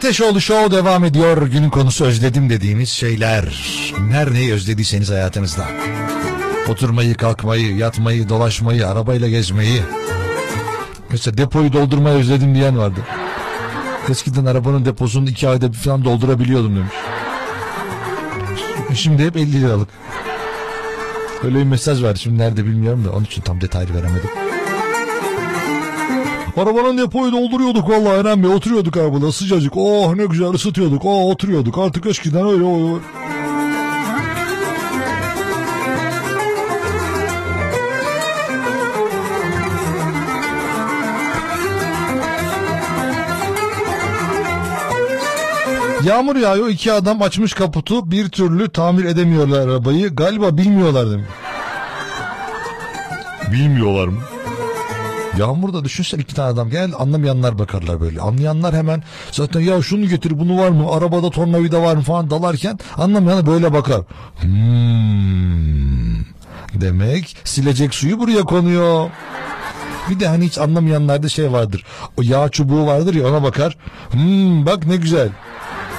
Ateşoğlu Show devam ediyor. Günün konusu özledim dediğimiz şeyler. Nereyi özlediyseniz hayatınızda. Oturmayı, kalkmayı, yatmayı, dolaşmayı, arabayla gezmeyi. Mesela depoyu doldurmayı özledim diyen vardı. Eskiden arabanın deposunu iki ayda bir falan doldurabiliyordum demiş. Şimdi hep 50 liralık. Öyle bir mesaj var şimdi nerede bilmiyorum da onun için tam detaylı veremedim. Arabanın depoyu dolduruyorduk vallahi Bey. Oturuyorduk arabada sıcacık. Oh ne güzel ısıtıyorduk. Oh oturuyorduk. Artık eskiden öyle o Yağmur yağıyor iki adam açmış kaputu. Bir türlü tamir edemiyorlar arabayı. Galiba bilmiyorlar demiş. Bilmiyorlar mı? Yağmurda düşünsene iki tane adam gel anlamayanlar bakarlar böyle. Anlayanlar hemen zaten ya şunu getir bunu var mı arabada tornavida var mı falan dalarken anlamayanlar böyle bakar. Hmm. Demek silecek suyu buraya konuyor. Bir de hani hiç anlamayanlarda şey vardır. O yağ çubuğu vardır ya ona bakar. Hmm, bak ne güzel.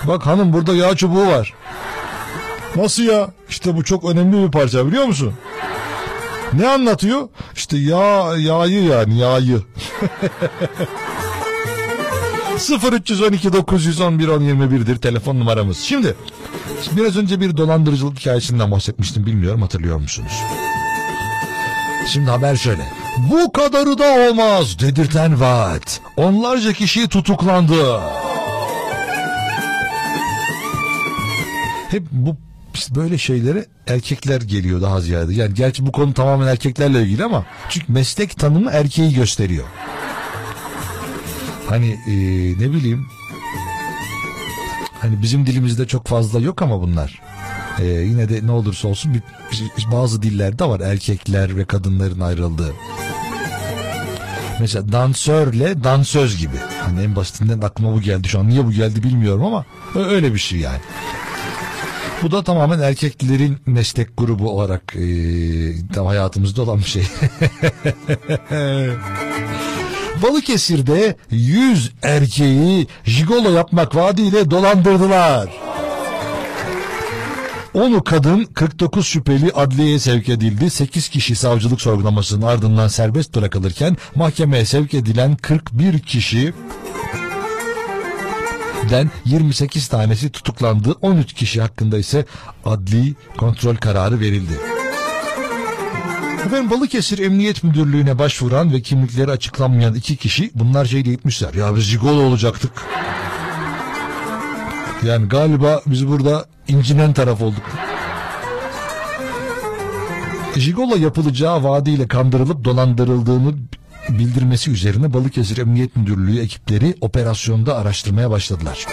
Bak hanım burada yağ çubuğu var. Nasıl ya? İşte bu çok önemli bir parça biliyor musun? Ne anlatıyor? İşte yağ, yağı yani yağı. 0312 911 1021'dir telefon numaramız. Şimdi biraz önce bir dolandırıcılık hikayesinden bahsetmiştim bilmiyorum hatırlıyor musunuz? Şimdi haber şöyle. Bu kadarı da olmaz dedirten vaat. Onlarca kişi tutuklandı. Hep bu işte böyle şeylere erkekler geliyor daha ziyade. Yani gerçi bu konu tamamen erkeklerle ilgili ama çünkü meslek tanımı erkeği gösteriyor. Hani e, ne bileyim hani bizim dilimizde çok fazla yok ama bunlar. E, yine de ne olursa olsun bir, bir- bazı dillerde var erkekler ve kadınların ayrıldığı. Mesela dansörle dansöz gibi. Hani en basitinden aklıma bu geldi şu an. Niye bu geldi bilmiyorum ama öyle bir şey yani. Bu da tamamen erkeklerin meslek grubu olarak e, tam hayatımızda olan bir şey. Balıkesir'de 100 erkeği jigolo yapmak vaadiyle dolandırdılar. 10'u kadın 49 şüpheli adliyeye sevk edildi. 8 kişi savcılık sorgulamasının ardından serbest bırakılırken mahkemeye sevk edilen 41 kişi den 28 tanesi tutuklandı. 13 kişi hakkında ise adli kontrol kararı verildi. Efendim Balıkesir Emniyet Müdürlüğü'ne başvuran ve kimlikleri açıklanmayan iki kişi bunlar şey diye gitmişler. Ya biz jigolo olacaktık. Yani galiba biz burada incinen taraf olduk. Jigolo yapılacağı vaadiyle kandırılıp dolandırıldığını bildirmesi üzerine Balıkesir Emniyet Müdürlüğü ekipleri operasyonda araştırmaya başladılar.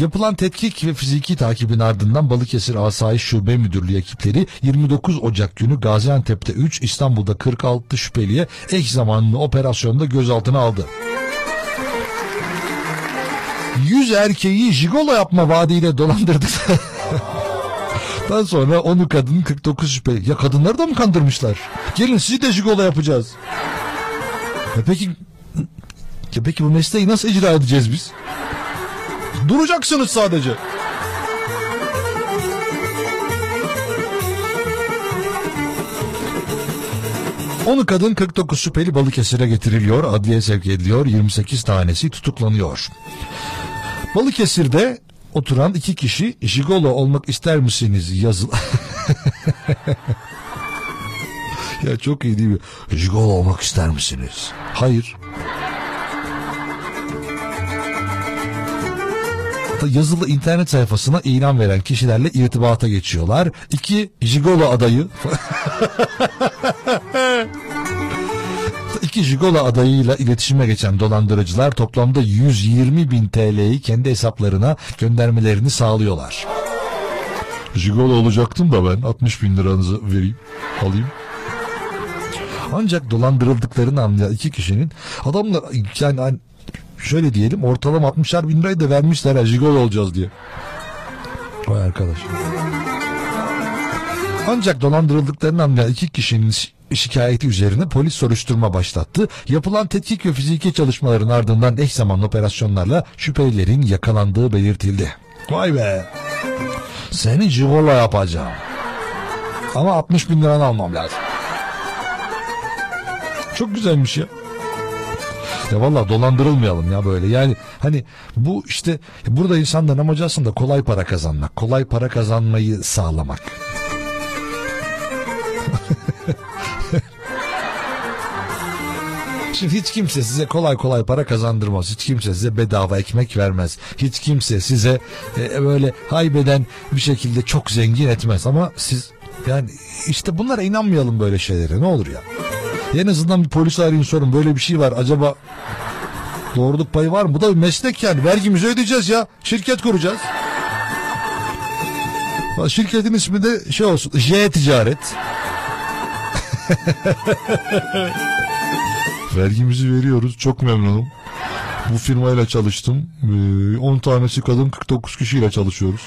Yapılan tetkik ve fiziki takibin ardından Balıkesir Asayiş Şube Müdürlüğü ekipleri 29 Ocak günü Gaziantep'te 3, İstanbul'da 46 şüpheliye eş zamanlı operasyonda gözaltına aldı. 100 erkeği jigolo yapma vaadiyle dolandırdık. Daha sonra onu kadın 49 şüpheli. Ya kadınları da mı kandırmışlar? Gelin sizi de jigolo yapacağız. Ya peki ya peki bu mesleği nasıl icra edeceğiz biz? Duracaksınız sadece. 10 kadın 49 şüpheli Balıkesir'e getiriliyor. Adliye sevk ediliyor. 28 tanesi tutuklanıyor. Balıkesir'de oturan iki kişi jigolo olmak ister misiniz yazıl... ya çok iyi değil mi? Jigolo olmak ister misiniz? Hayır. Yazılı internet sayfasına ilan veren kişilerle irtibata geçiyorlar. İki jigolo adayı İki Jigola adayıyla iletişime geçen dolandırıcılar toplamda 120 bin TL'yi kendi hesaplarına göndermelerini sağlıyorlar. Jigola olacaktım da ben 60 bin liranızı vereyim alayım. Ancak dolandırıldıklarını anlayan iki kişinin adamlar yani hani şöyle diyelim ortalama 60'ar bin lirayı da vermişler ha Jigola olacağız diye. Vay arkadaş. Ancak dolandırıldıklarını anlayan iki kişinin şi- şikayeti üzerine polis soruşturma başlattı. Yapılan tetkik ve fiziki çalışmaların ardından eş zamanlı operasyonlarla şüphelilerin yakalandığı belirtildi. Vay be. Seni cigola yapacağım. Ama 60 bin liranı almam lazım. Çok güzelmiş ya. Ya valla dolandırılmayalım ya böyle. Yani hani bu işte burada insanların amacı aslında kolay para kazanmak. Kolay para kazanmayı sağlamak. Şimdi hiç kimse size kolay kolay para kazandırmaz. Hiç kimse size bedava ekmek vermez. Hiç kimse size e, böyle haybeden bir şekilde çok zengin etmez. Ama siz yani işte bunlara inanmayalım böyle şeylere ne olur ya. En azından bir polis arayın sorun böyle bir şey var acaba doğruluk payı var mı? Bu da bir meslek yani vergimizi ödeyeceğiz ya. Şirket kuracağız. Şirketin ismi de şey olsun J Ticaret. Vergimizi veriyoruz. Çok memnunum. Bu firmayla çalıştım. Ee, 10 tanesi kadın 49 kişiyle çalışıyoruz.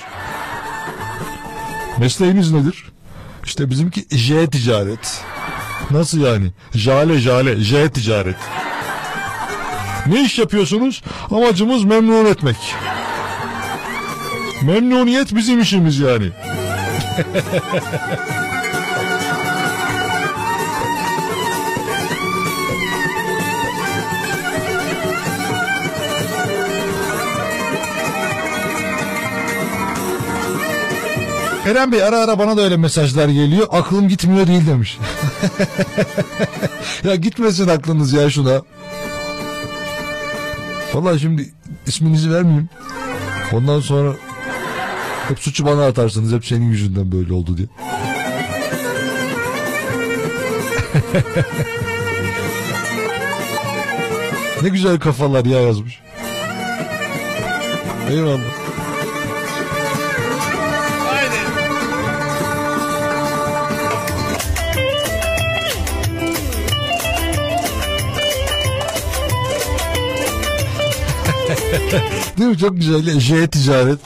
Mesleğiniz nedir? İşte bizimki J ticaret. Nasıl yani? Jale jale J ticaret. Ne iş yapıyorsunuz? Amacımız memnun etmek. Memnuniyet bizim işimiz yani. Eren Bey ara ara bana da öyle mesajlar geliyor. Aklım gitmiyor değil demiş. ya gitmesin aklınız ya şuna. Vallahi şimdi isminizi vermeyeyim. Ondan sonra hep suçu bana atarsınız. Hep senin yüzünden böyle oldu diye. ne güzel kafalar ya yazmış. Eyvallah. Değil mi? Çok güzel. J ticaret.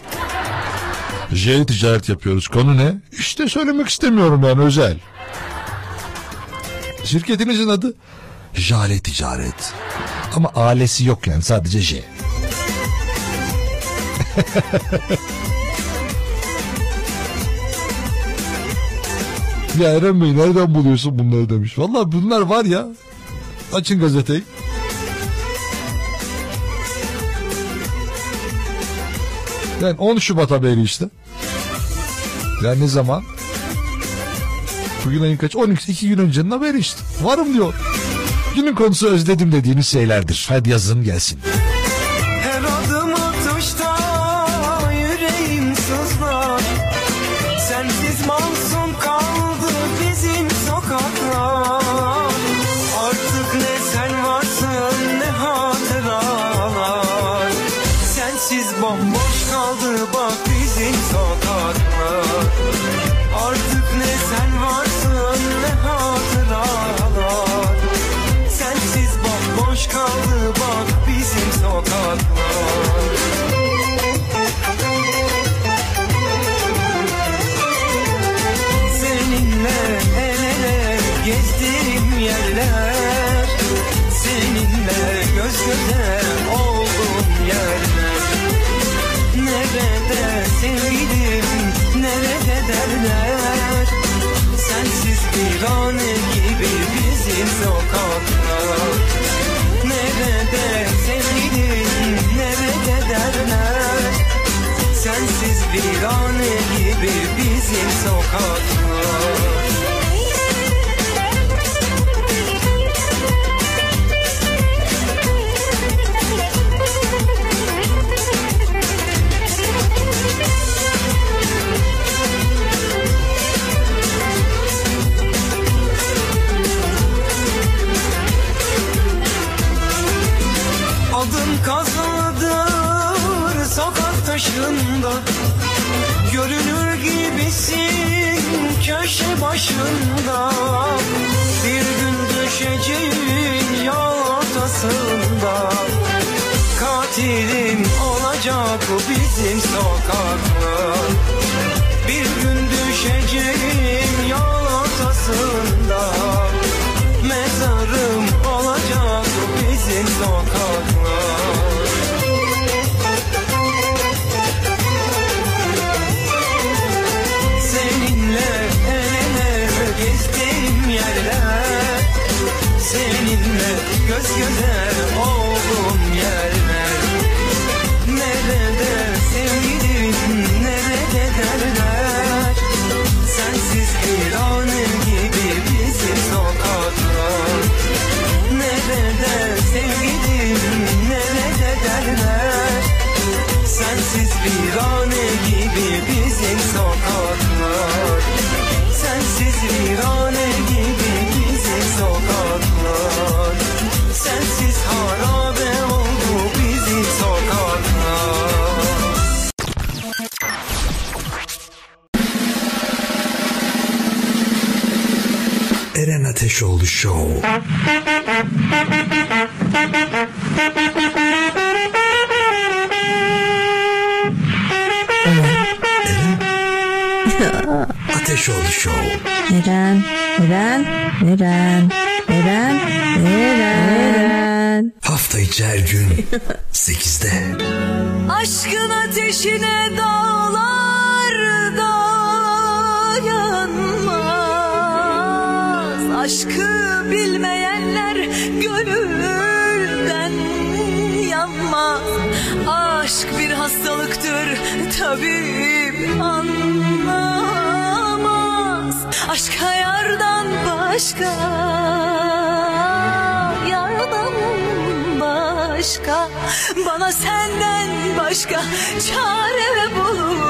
J ticaret yapıyoruz. Konu ne? İşte söylemek istemiyorum yani özel. Şirketinizin adı Jale Ticaret. Ama ailesi yok yani sadece J. ya Eren Bey nereden buluyorsun bunları demiş. Vallahi bunlar var ya. Açın gazeteyi. Yani 10 Şubat haberi işte. Yani ne zaman? Bugün ayın kaç? 12, 2 gün öncenin haberi işte. Varım diyor. Günün konusu özledim dediğiniz şeylerdir. Hadi yazın gelsin. Sevgilim nerede derler? Sensiz bir ane gibi bizi bizim sokaklar. Nerede sevgilim nerede derler? Sensiz virane gibi bizim sokaklar başında Bir gün düşeceğin yol ortasında. Katilim olacak bizim sokaklar Bir gün düşeceğin yol ortasında göz göze olduğum yerler Nerede sevgilim nerede derler? Sensiz bir an gibi bizim sokaklar Nerede sevgilim nerede derler? Sensiz bir Ateşoğlu Show. Ateşoğlu Show. Eren, Eren, Eren, Eren, Eren. Hafta içi her gün 8'de. Aşkın ateşine dağlar Aşkı bilmeyenler gönülden yanmaz Aşk bir hastalıktır tabip anlamaz. Aşka yardan başka Yardan başka. Bana senden başka çare bulunmaz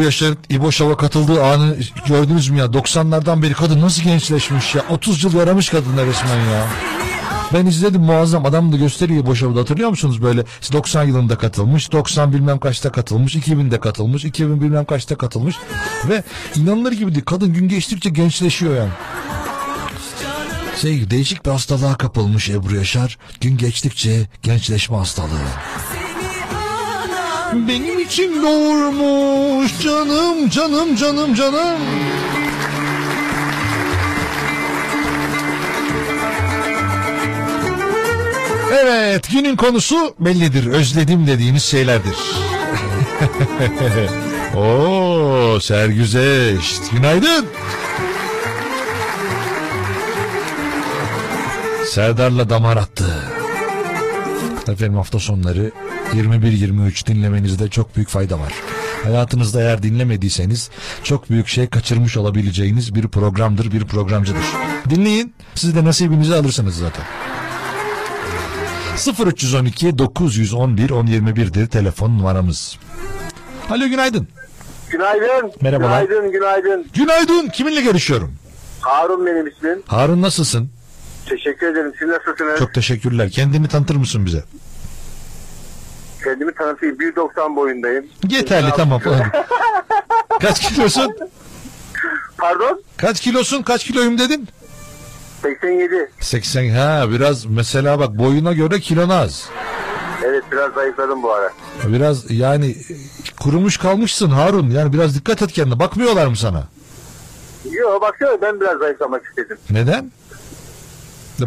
doğmuş Ya Ebru Yaşar'ın İbo Şov'a katıldığı anı gördünüz mü ya? 90'lardan beri kadın nasıl gençleşmiş ya? 30 yıl yaramış kadına resmen ya. Ben izledim muazzam. Adam da gösteriyor İbo Şov'da hatırlıyor musunuz böyle? 90 yılında katılmış 90 bilmem kaçta katılmış 2000'de katılmış 2000 bilmem kaçta katılmış ve inanılır gibi değil. Kadın gün geçtikçe gençleşiyor yani. Şey değişik bir hastalığa kapılmış Ebru Yaşar. Gün geçtikçe gençleşme hastalığı benim için doğurmuş canım canım canım canım. Evet günün konusu bellidir. Özledim dediğiniz şeylerdir. Oo Sergüzeş günaydın. Serdar'la damar attı. Efendim hafta sonları 21-23 dinlemenizde çok büyük fayda var. Hayatınızda eğer dinlemediyseniz çok büyük şey kaçırmış olabileceğiniz bir programdır, bir programcıdır. Dinleyin, siz de nasibinizi alırsınız zaten. 0312 911 1021'dir telefon numaramız. Alo günaydın. Günaydın. Merhabalar. Günaydın, günaydın. Günaydın. Kiminle görüşüyorum? Harun benim ismim. Harun nasılsın? Teşekkür ederim. Siz nasılsınız? Çok teşekkürler. Kendini tanıtır mısın bize? Kendimi tanıtayım. 1.90 boyundayım. Yeterli tamam. Kaç kilosun? Pardon? Kaç kilosun? Kaç kiloyum dedin? 87. 80 ha biraz mesela bak boyuna göre kilon az. Evet biraz zayıfladım bu ara. Biraz yani kurumuş kalmışsın Harun. Yani biraz dikkat et kendine. Bakmıyorlar mı sana? Yo bakıyorum ben biraz zayıflamak istedim. Neden?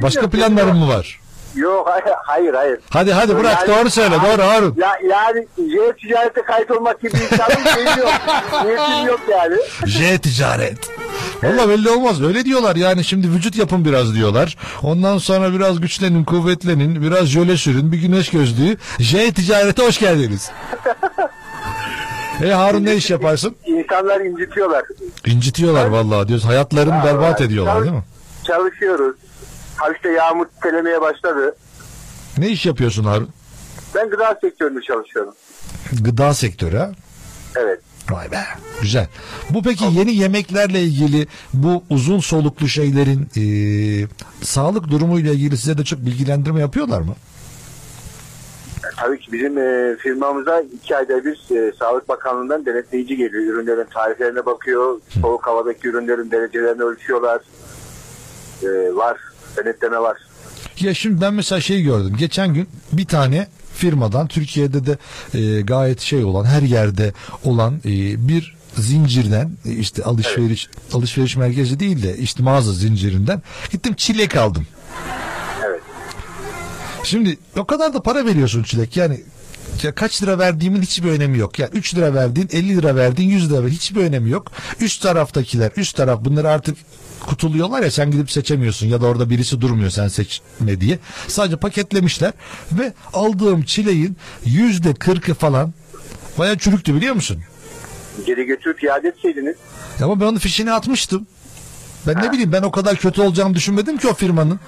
Başka Bilmiyorum, planların mı var? Yok hayır hayır. hayır. Hadi hadi bırak doğru söyle doğru Harun. Ya, yani J ticarete kayıt olmak gibi bir insanın şeyi yok. Niyetim yok yani. J ticaret. Valla belli olmaz. Öyle diyorlar yani şimdi vücut yapın biraz diyorlar. Ondan sonra biraz güçlenin, kuvvetlenin, biraz jöle sürün, bir güneş gözlüğü. J ticarete hoş geldiniz. E Harun ne iş yaparsın? İnsanlar incitiyorlar. İncitiyorlar vallahi diyoruz. Hayatlarını Ha, berbat ediyorlar değil mi? Çalışıyoruz. Hafifte yağmur telemeye başladı. Ne iş yapıyorsun Harun? Ben gıda sektöründe çalışıyorum. Gıda sektörü ha? Evet. Vay be. Güzel. Bu peki yeni yemeklerle ilgili bu uzun soluklu şeylerin eee, sağlık durumuyla ilgili size de çok bilgilendirme yapıyorlar mı? Tabii ki bizim e, firmamıza iki ayda bir e, Sağlık Bakanlığı'ndan denetleyici geliyor. Ürünlerin tariflerine bakıyor. Soğuk havadaki ürünlerin derecelerini ölçüyorlar. E, var. Denetleme var. Ya şimdi ben mesela şey gördüm. Geçen gün bir tane firmadan Türkiye'de de e, gayet şey olan her yerde olan e, bir zincirden e, işte alışveriş alışveriş merkezi değil de işte mağaza zincirinden gittim çilek aldım. Evet. Şimdi o kadar da para veriyorsun çilek yani ya kaç lira verdiğimin hiçbir önemi yok. Yani 3 lira verdiğin 50 lira verdiğin 100 lira verdiğin hiçbir önemi yok. Üst taraftakiler üst taraf bunları artık kutuluyorlar ya sen gidip seçemiyorsun ya da orada birisi durmuyor sen seçme diye. Sadece paketlemişler ve aldığım çileğin yüzde kırkı falan baya çürüktü biliyor musun? Geri götürüp iade etseydiniz. Ama ben onun fişini atmıştım. Ben ne bileyim ben o kadar kötü olacağını düşünmedim ki o firmanın.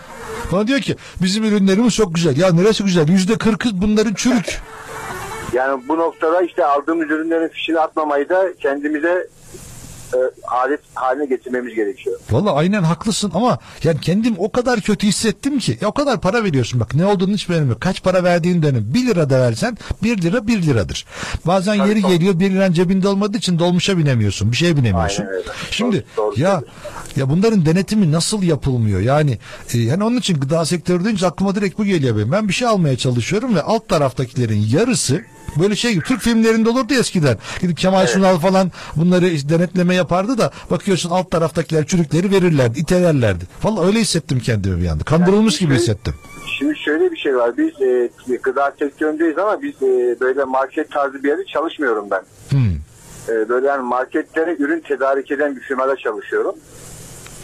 Bana diyor ki bizim ürünlerimiz çok güzel. Ya neresi güzel? Yüzde kırkı bunların çürük. Yani bu noktada işte aldığımız ürünlerin fişini atmamayı da kendimize e, adet haline getirmemiz gerekiyor. Valla aynen haklısın ama yani kendim o kadar kötü hissettim ki. Ya o kadar para veriyorsun bak ne olduğunu hiç önemi yok. Kaç para verdiğin de önemli. 1 lira da versen 1 lira 1 liradır. Bazen yeri geliyor 1 liran cebinde olmadığı için dolmuşa binemiyorsun. Bir şeye binemiyorsun. Aynen öyle. Şimdi Doğru- doğru ya ya bunların denetimi nasıl yapılmıyor? Yani e, yani onun için gıda sektörü deyince aklıma direkt bu geliyor benim. Ben bir şey almaya çalışıyorum ve alt taraftakilerin yarısı böyle şey gibi Türk filmlerinde olurdu eskiden. Gidip Kemal Sunal falan bunları işte denetleme yapardı da bakıyorsun alt taraftakiler çürükleri verirlerdi, itelerlerdi. Vallahi öyle hissettim kendimi bir anda. Kandırılmış gibi hissettim. Şimdi şöyle bir şey var. Biz e, gıda sektöründeyiz ama biz e, böyle market tarzı bir yerde çalışmıyorum ben. Hmm. E, böyle yani marketlere ürün tedarik eden bir firmada çalışıyorum.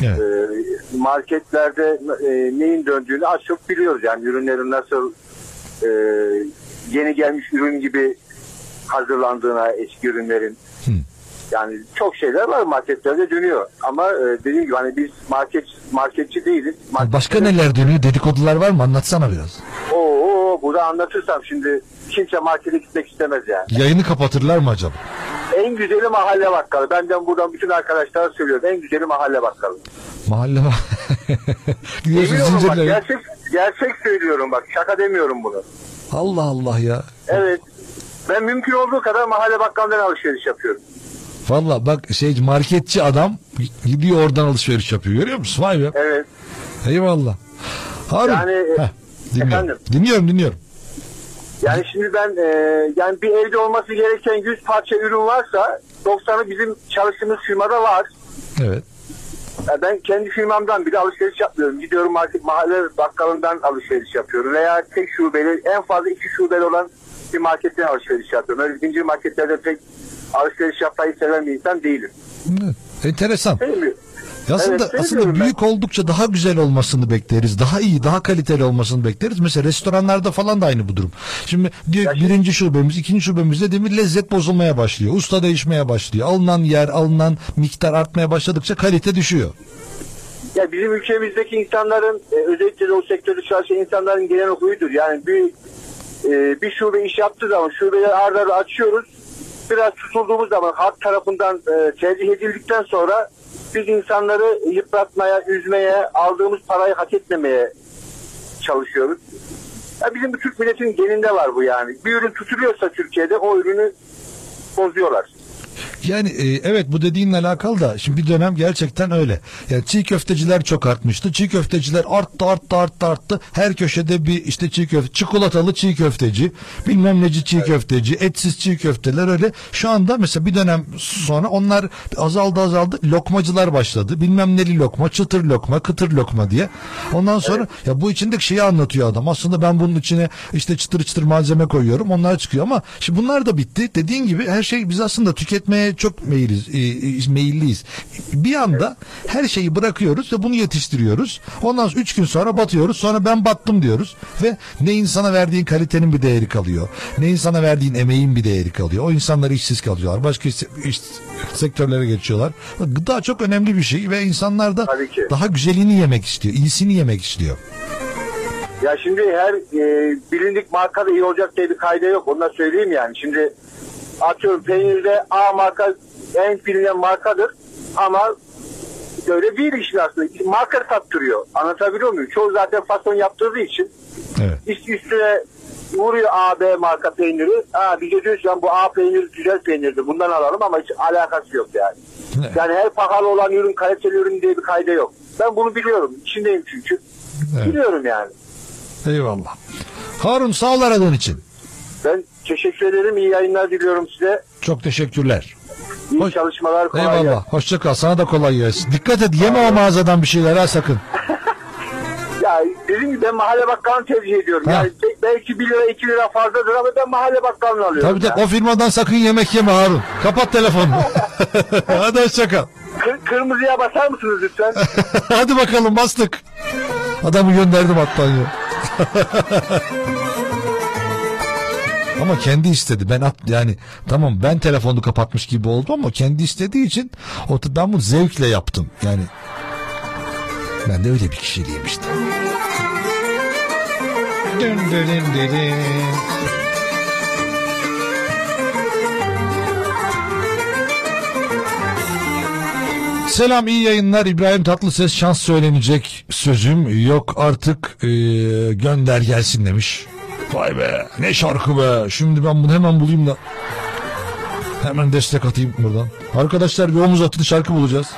Evet. E, marketlerde e, neyin döndüğünü az çok biliyoruz. Yani ürünlerin nasıl e, yeni gelmiş ürün gibi hazırlandığına eski ürünlerin. Yani çok şeyler var marketlerde dönüyor. Ama e, dediğim gibi hani biz market marketçi değiliz. Başka neler dönüyor? Dedikodular var mı? Anlatsana biraz. Oo, burada anlatırsam şimdi kimse markete gitmek istemez yani. Yayını kapatırlar mı acaba? En güzeli mahalle bakkalı. Benden buradan bütün arkadaşlara söylüyorum. En güzeli mahalle bakkalı. Mahalle var. Gidiyorsun Eminim bak zincirle. gerçek, gerçek söylüyorum bak şaka demiyorum bunu. Allah Allah ya. Evet. Ben mümkün olduğu kadar mahalle bakkalından alışveriş yapıyorum. Valla bak şey marketçi adam gidiyor oradan alışveriş yapıyor. Görüyor musun? Vay be. Evet. Eyvallah. Harun. Yani, Heh, dinliyorum. efendim? Dinliyorum dinliyorum. Yani şimdi ben e, yani bir evde olması gereken 100 parça ürün varsa 90'ı bizim çalıştığımız firmada var. Evet. Yani ben kendi firmamdan bile alışveriş yapmıyorum. Gidiyorum market mahalle bakkalından alışveriş yapıyorum. Veya tek şubeli en fazla iki şubeli olan bir marketten alışveriş yapıyorum. Öyle zincir marketlerde pek alışveriş yapmayı seven bir insan değilim. Evet. Enteresan. Sevmiyorum. Aslında Evet, aslında sevmiyorum ben. büyük oldukça daha güzel olmasını bekleriz. Daha iyi, daha kaliteli olmasını bekleriz. Mesela restoranlarda falan da aynı bu durum. Şimdi diyor birinci şubemiz, ikinci şubemizde demir lezzet bozulmaya başlıyor. Usta değişmeye başlıyor. Alınan yer, alınan miktar artmaya başladıkça kalite düşüyor. Ya bizim ülkemizdeki insanların e, özellikle de o sektörde çalışan insanların genel huyudur. Yani bir e, bir şube iş yaptığı zaman şubeleri arda arda açıyoruz. Biraz tutulduğumuz zaman halk tarafından e, tercih edildikten sonra biz insanları yıpratmaya, üzmeye, aldığımız parayı hak etmemeye çalışıyoruz. Ya bizim bu Türk milletinin geninde var bu yani. Bir ürün tutuluyorsa Türkiye'de o ürünü bozuyorlar. Yani e, evet bu dediğinle alakalı da şimdi bir dönem gerçekten öyle. Yani çiğ köfteciler çok artmıştı. Çiğ köfteciler arttı arttı arttı arttı. Her köşede bir işte çiğ köfte, çikolatalı çiğ köfteci, bilmem neci çiğ köfteci, etsiz çiğ köfteler öyle. Şu anda mesela bir dönem sonra onlar azaldı azaldı. Lokmacılar başladı. Bilmem neli lokma, çıtır lokma, kıtır lokma diye. Ondan sonra ya bu içindeki şeyi anlatıyor adam. Aslında ben bunun içine işte çıtır çıtır malzeme koyuyorum. Onlar çıkıyor ama şimdi bunlar da bitti. Dediğin gibi her şey biz aslında tüketmeye çok meyiliz, e, e, meyilliyiz. Bir anda her şeyi bırakıyoruz ve bunu yetiştiriyoruz. Ondan sonra üç gün sonra batıyoruz. Sonra ben battım diyoruz. Ve ne insana verdiğin kalitenin bir değeri kalıyor. Ne insana verdiğin emeğin bir değeri kalıyor. O insanlar işsiz kalıyorlar. Başka iş, iş- sektörlere geçiyorlar. Gıda çok önemli bir şey ve insanlar da daha güzelini yemek istiyor. iyisini yemek istiyor. Ya şimdi her e, bilindik marka da iyi olacak diye bir kayda yok. Onu da söyleyeyim yani. Şimdi atıyorum peynirde A marka en bilinen markadır ama böyle değil işin aslında. Marka tattırıyor. Anlatabiliyor muyum? Çoğu zaten fason yaptırdığı için Evet. üst üstüne vuruyor A, B marka peyniri. Ha, bir de diyorsun "Lan bu A peyniri güzel peynirdi. Bundan alalım ama hiç alakası yok yani. Yani her pahalı olan ürün kaliteli ürün diye bir kayda yok. Ben bunu biliyorum. İçindeyim çünkü. Evet. Biliyorum yani. Eyvallah. Harun sağ ol aradığın için. Ben teşekkür ederim. İyi yayınlar diliyorum size. Çok teşekkürler. İyi çalışmalar. Kolay Eyvallah. gelsin. Hoşça kal. Sana da kolay gelsin. Dikkat et. Yeme o mağazadan bir şeyler ha sakın. Ya dediğim gibi ben mahalle bakkalını tercih ediyorum. Ha. Yani belki 1 lira 2 lira fazladır ama ben mahalle bakkalını alıyorum. Tabii tabii o firmadan sakın yemek yeme Harun. Kapat telefonunu. Hadi hoşça kal. Kır- kırmızıya basar mısınız lütfen? Hadi bakalım bastık. Adamı gönderdim hatta ya. Ama kendi istedi. Ben at yani tamam ben telefonu kapatmış gibi oldum ama kendi istediği için o ben bunu zevkle yaptım. Yani ben de öyle bir kişiliğim işte. Dün dün dün. Selam iyi yayınlar İbrahim Tatlıses şans söylenecek sözüm yok artık e, gönder gelsin demiş. Vay be ne şarkı be şimdi ben bunu hemen bulayım da hemen destek atayım buradan. Arkadaşlar bir omuz atın şarkı bulacağız.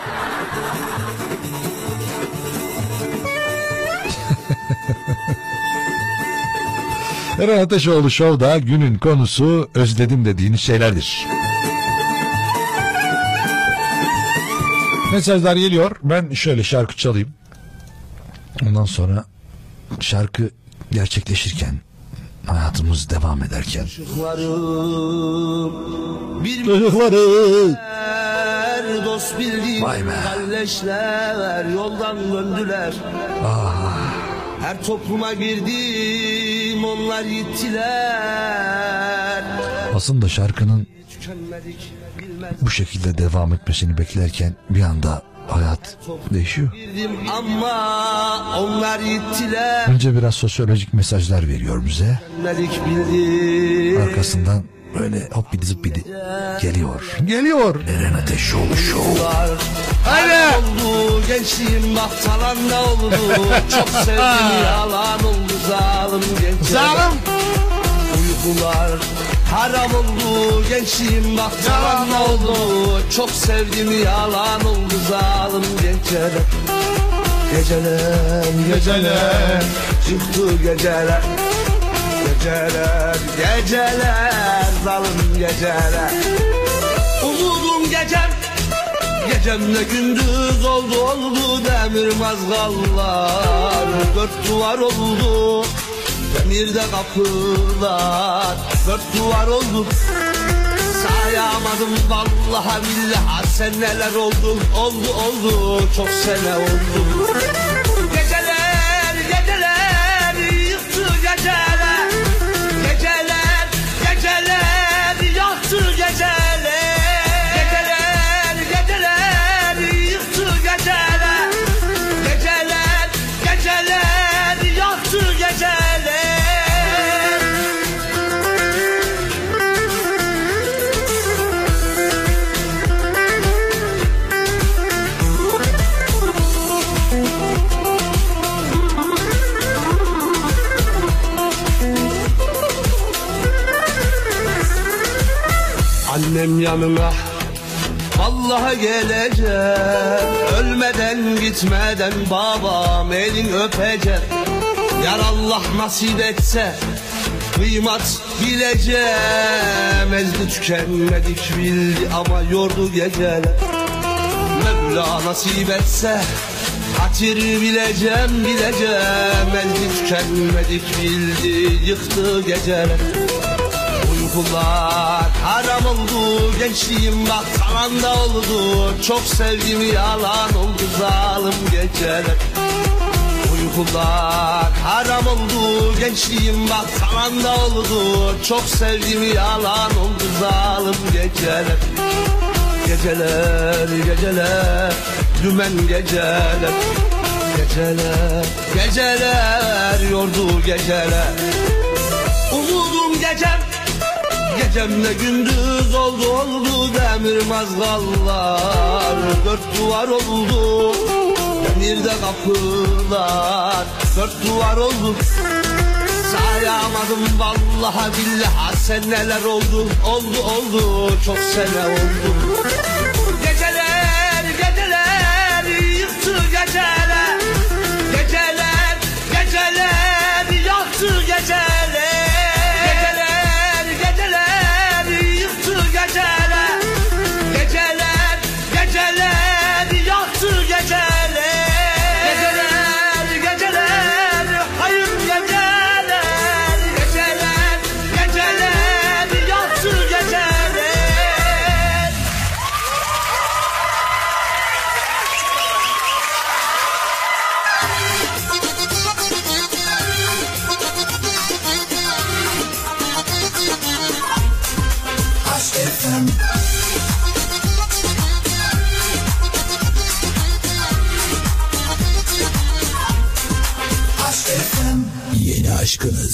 Eren Ateşoğlu Show'da günün konusu özledim dediğiniz şeylerdir. Mesajlar geliyor. Ben şöyle şarkı çalayım. Ondan sonra şarkı gerçekleşirken hayatımız devam ederken Bir Çocukları dost bildiğim Vay be. kalleşler yoldan döndüler. Ah. Her topluma girdim onlar gittiler. aslında şarkının bu şekilde devam etmesini beklerken bir anda hayat değişiyor. Ama onlar gittiler Önce biraz sosyolojik mesajlar veriyor bize. Arkasından böyle hoppidi zıppidi geliyor. Geliyor. Eren Ateşoğlu Show. Haydi. oldu gençliğim bak talanda oldu Çok sevdim yalan oldu zalim gençler Zalim. Uykular haram oldu gençliğim bak talanda oldu. Çok sevdim yalan oldu zalim gençler Geceler geceler çıktı geceler. Geceler geceler zalim geceler. Umudum gecem Gecemle gündüz oldu oldu demir mazgallar. Dört duvar oldu demirde kapılar Dört duvar oldu. Sayamadım vallahi billahi sen neler oldu oldu oldu. Çok sene oldu Annem yanına. Vallahi geleceğim. Ölmeden gitmeden babam elin öpeceğim Yar Allah nasip etse Kıymat bileceğim. Ezdi tükenmedik bildi ama yordu geceler. Mevla nasip etse Hatir bileceğim bileceğim. Ezdi tükenmedik bildi Yıktı geceler. Uykular haram oldu Gençliğim bak talanda oldu. Çok sevdim yalan oldu zalim geceler. Uykular haram oldu Gençliğim bak talanda oldu. Çok sevdim yalan oldu zalim geceler. Geceler geceler Dümen geceler. Geceler geceler Yordu geceler. Umudum gecem Gecemle gündüz oldu oldu demir mazgallar. Dört duvar oldu demirde kapılar. Dört duvar oldu sayamadım vallahi billahi sen neler oldu oldu oldu çok sene oldu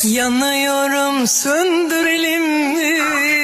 Yanıyorum söndürelim mi?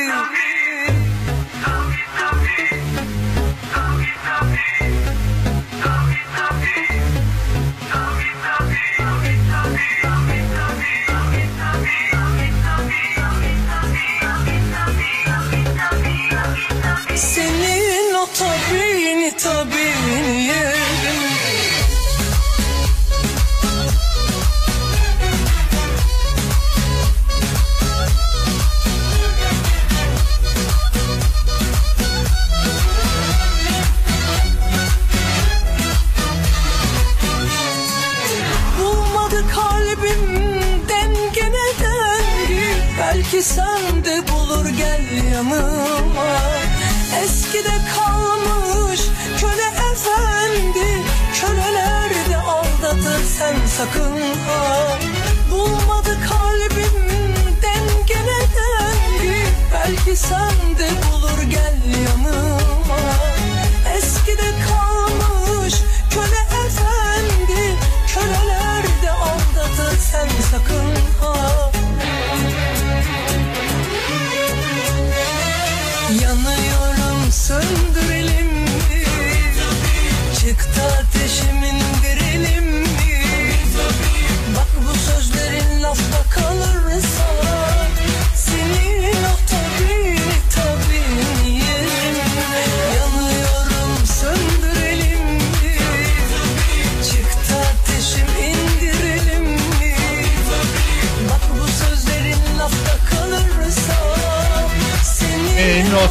Sakın ha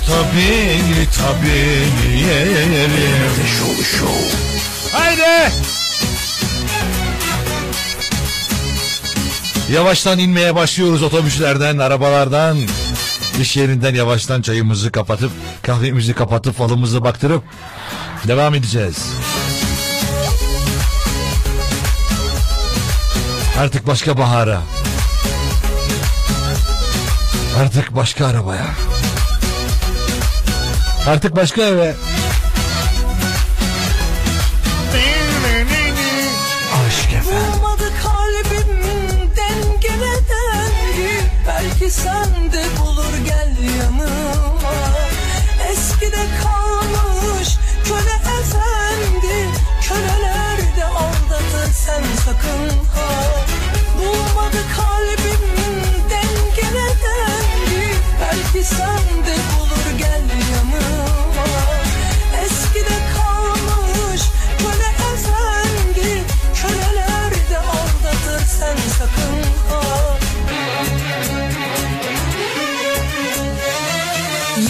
Tabini tabini yerim. Show show. Haydi. Yavaştan inmeye başlıyoruz otobüslerden, arabalardan. İş yerinden yavaştan çayımızı kapatıp, kahvemizi kapatıp, falımızı baktırıp devam edeceğiz. Artık başka bahara. Artık başka arabaya. Artık başka eve. Aşk efendim. Bulmadı kalbimden gene dendi Belki sen de bulur gel yanıma. Eskide kalmış köle efendi. Köleler de aldatır sen sakın ha. Bulmadı kalbimden gene dendi Belki sen de bulur sen sakın ha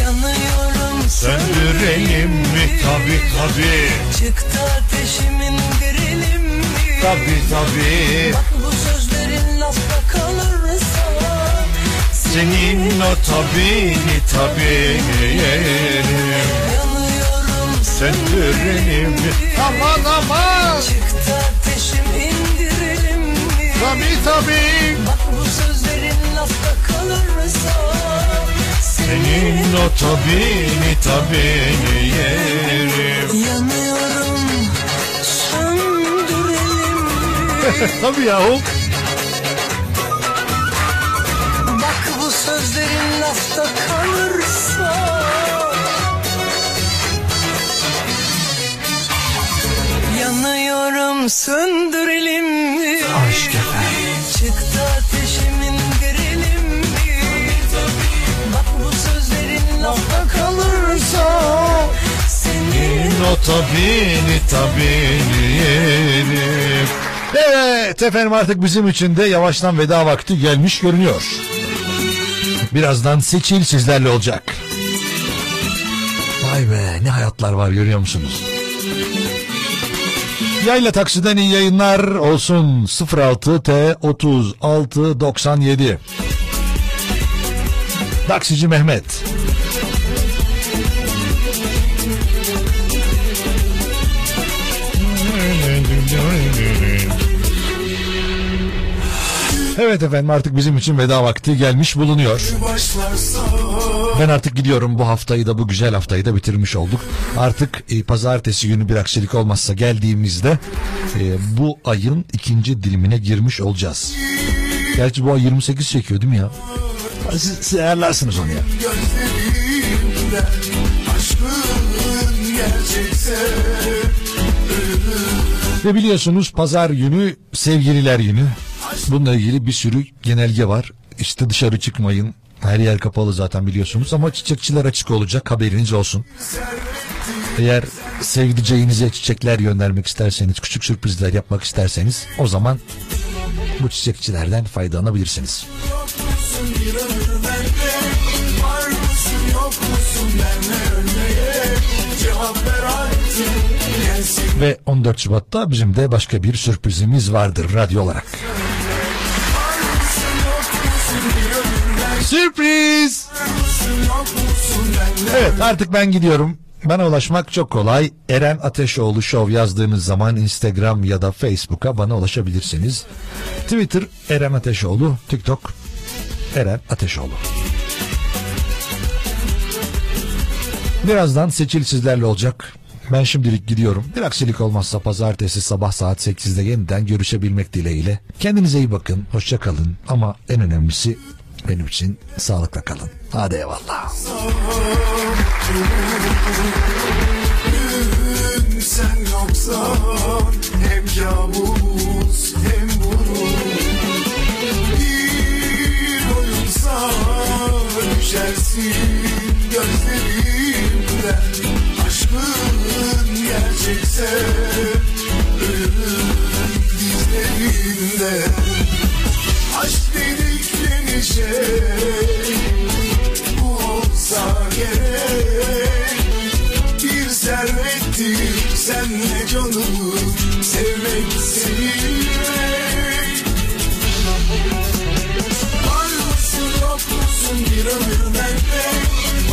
Yanıyorum Söndürelim mi? Tabi tabi. Çıktı ateşimin direlim mi? Tabi tabi. Bak bu sözlerin lafta kalırsa Senin o tabini tabini yerim. Yanıyorum Söndürelim mi? Aman aman. Çıktı indirelim? Tabi tabi. Bak bu sözlerin lafta kalırsa Senin o tabini tabini yerim. Yanıyorum söndürelim mi? Tabii yahu. Bak bu sözlerin lafta kalırsa Yanıyorum söndürelim tabini tabini yerim. Evet efendim artık bizim için de yavaştan veda vakti gelmiş görünüyor. Birazdan seçil sizlerle olacak. Vay be ne hayatlar var görüyor musunuz? Yayla taksiden iyi yayınlar olsun 06 T 36 97. Taksici Mehmet. Evet efendim artık bizim için veda vakti gelmiş bulunuyor. Ben artık gidiyorum bu haftayı da bu güzel haftayı da bitirmiş olduk. Artık e, pazartesi günü bir aksilik olmazsa geldiğimizde e, bu ayın ikinci dilimine girmiş olacağız. Gerçi bu ay 28 çekiyor değil mi ya? Siz, siz ayarlarsınız onu ya. Ve biliyorsunuz pazar günü sevgililer günü. Bununla ilgili bir sürü genelge var. İşte dışarı çıkmayın. Her yer kapalı zaten biliyorsunuz ama çiçekçiler açık olacak haberiniz olsun. Eğer sevdiceğinize çiçekler göndermek isterseniz, küçük sürprizler yapmak isterseniz o zaman bu çiçekçilerden faydalanabilirsiniz. Ve 14 Şubat'ta bizim de başka bir sürprizimiz vardır radyo olarak. Sürpriz! Evet artık ben gidiyorum. Bana ulaşmak çok kolay. Eren Ateşoğlu Show yazdığınız zaman Instagram ya da Facebook'a bana ulaşabilirsiniz. Twitter Eren Ateşoğlu, TikTok Eren Ateşoğlu. Birazdan seçil sizlerle olacak. Ben şimdilik gidiyorum. Bir aksilik olmazsa pazartesi sabah saat 8'de yeniden görüşebilmek dileğiyle. Kendinize iyi bakın, hoşça kalın ama en önemlisi benim için sağlıkla kalın. Hadi eyvallah. Sen yoksan hem kabus hem burun Bir oyunsa düşersin gözlerimden Aşkın gerçekse ölürüm dizlerimde Aşk bu olsa gerek Bir servettir senle canımı Sevmek sevilmek Var mısın yok musun bir ömür benle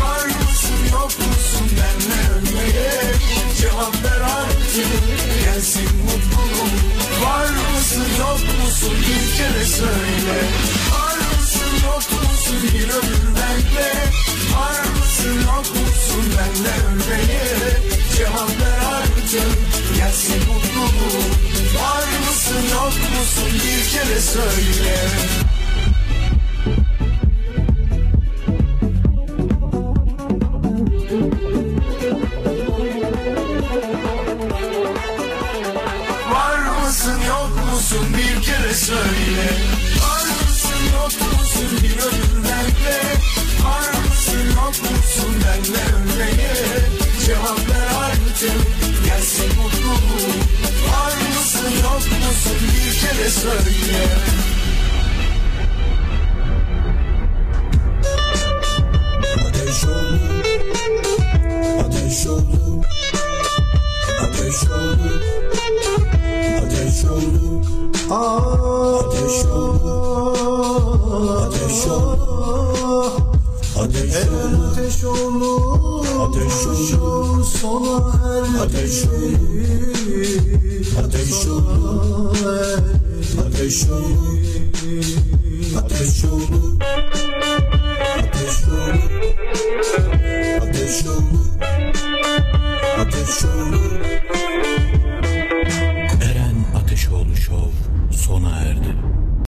Var mısın yok musun benle ölmeye Cevap ver gelsin mutluluk Var mısın yok musun? Bir kere söyle. Var mısın yok musun? Bir kere söyle. Var mısın yok musun bir kere söyle musun benle ölmeye Cevap ver artık. Gelsin mutluluğum Var mısın yok musun? Bir kere söyle. Ateş oldu. Ateş oldu. Ateş oldu. Ateş oldu. Ateş oldu. Ateş oldu Ateş olur, ateş olur, ateş olur, sona her ateş olur, ateş olur, ateş olur, ateş olur, ateş olur, ateş olur, ateş olur. Eren Ateşoğlu Show sona erdi.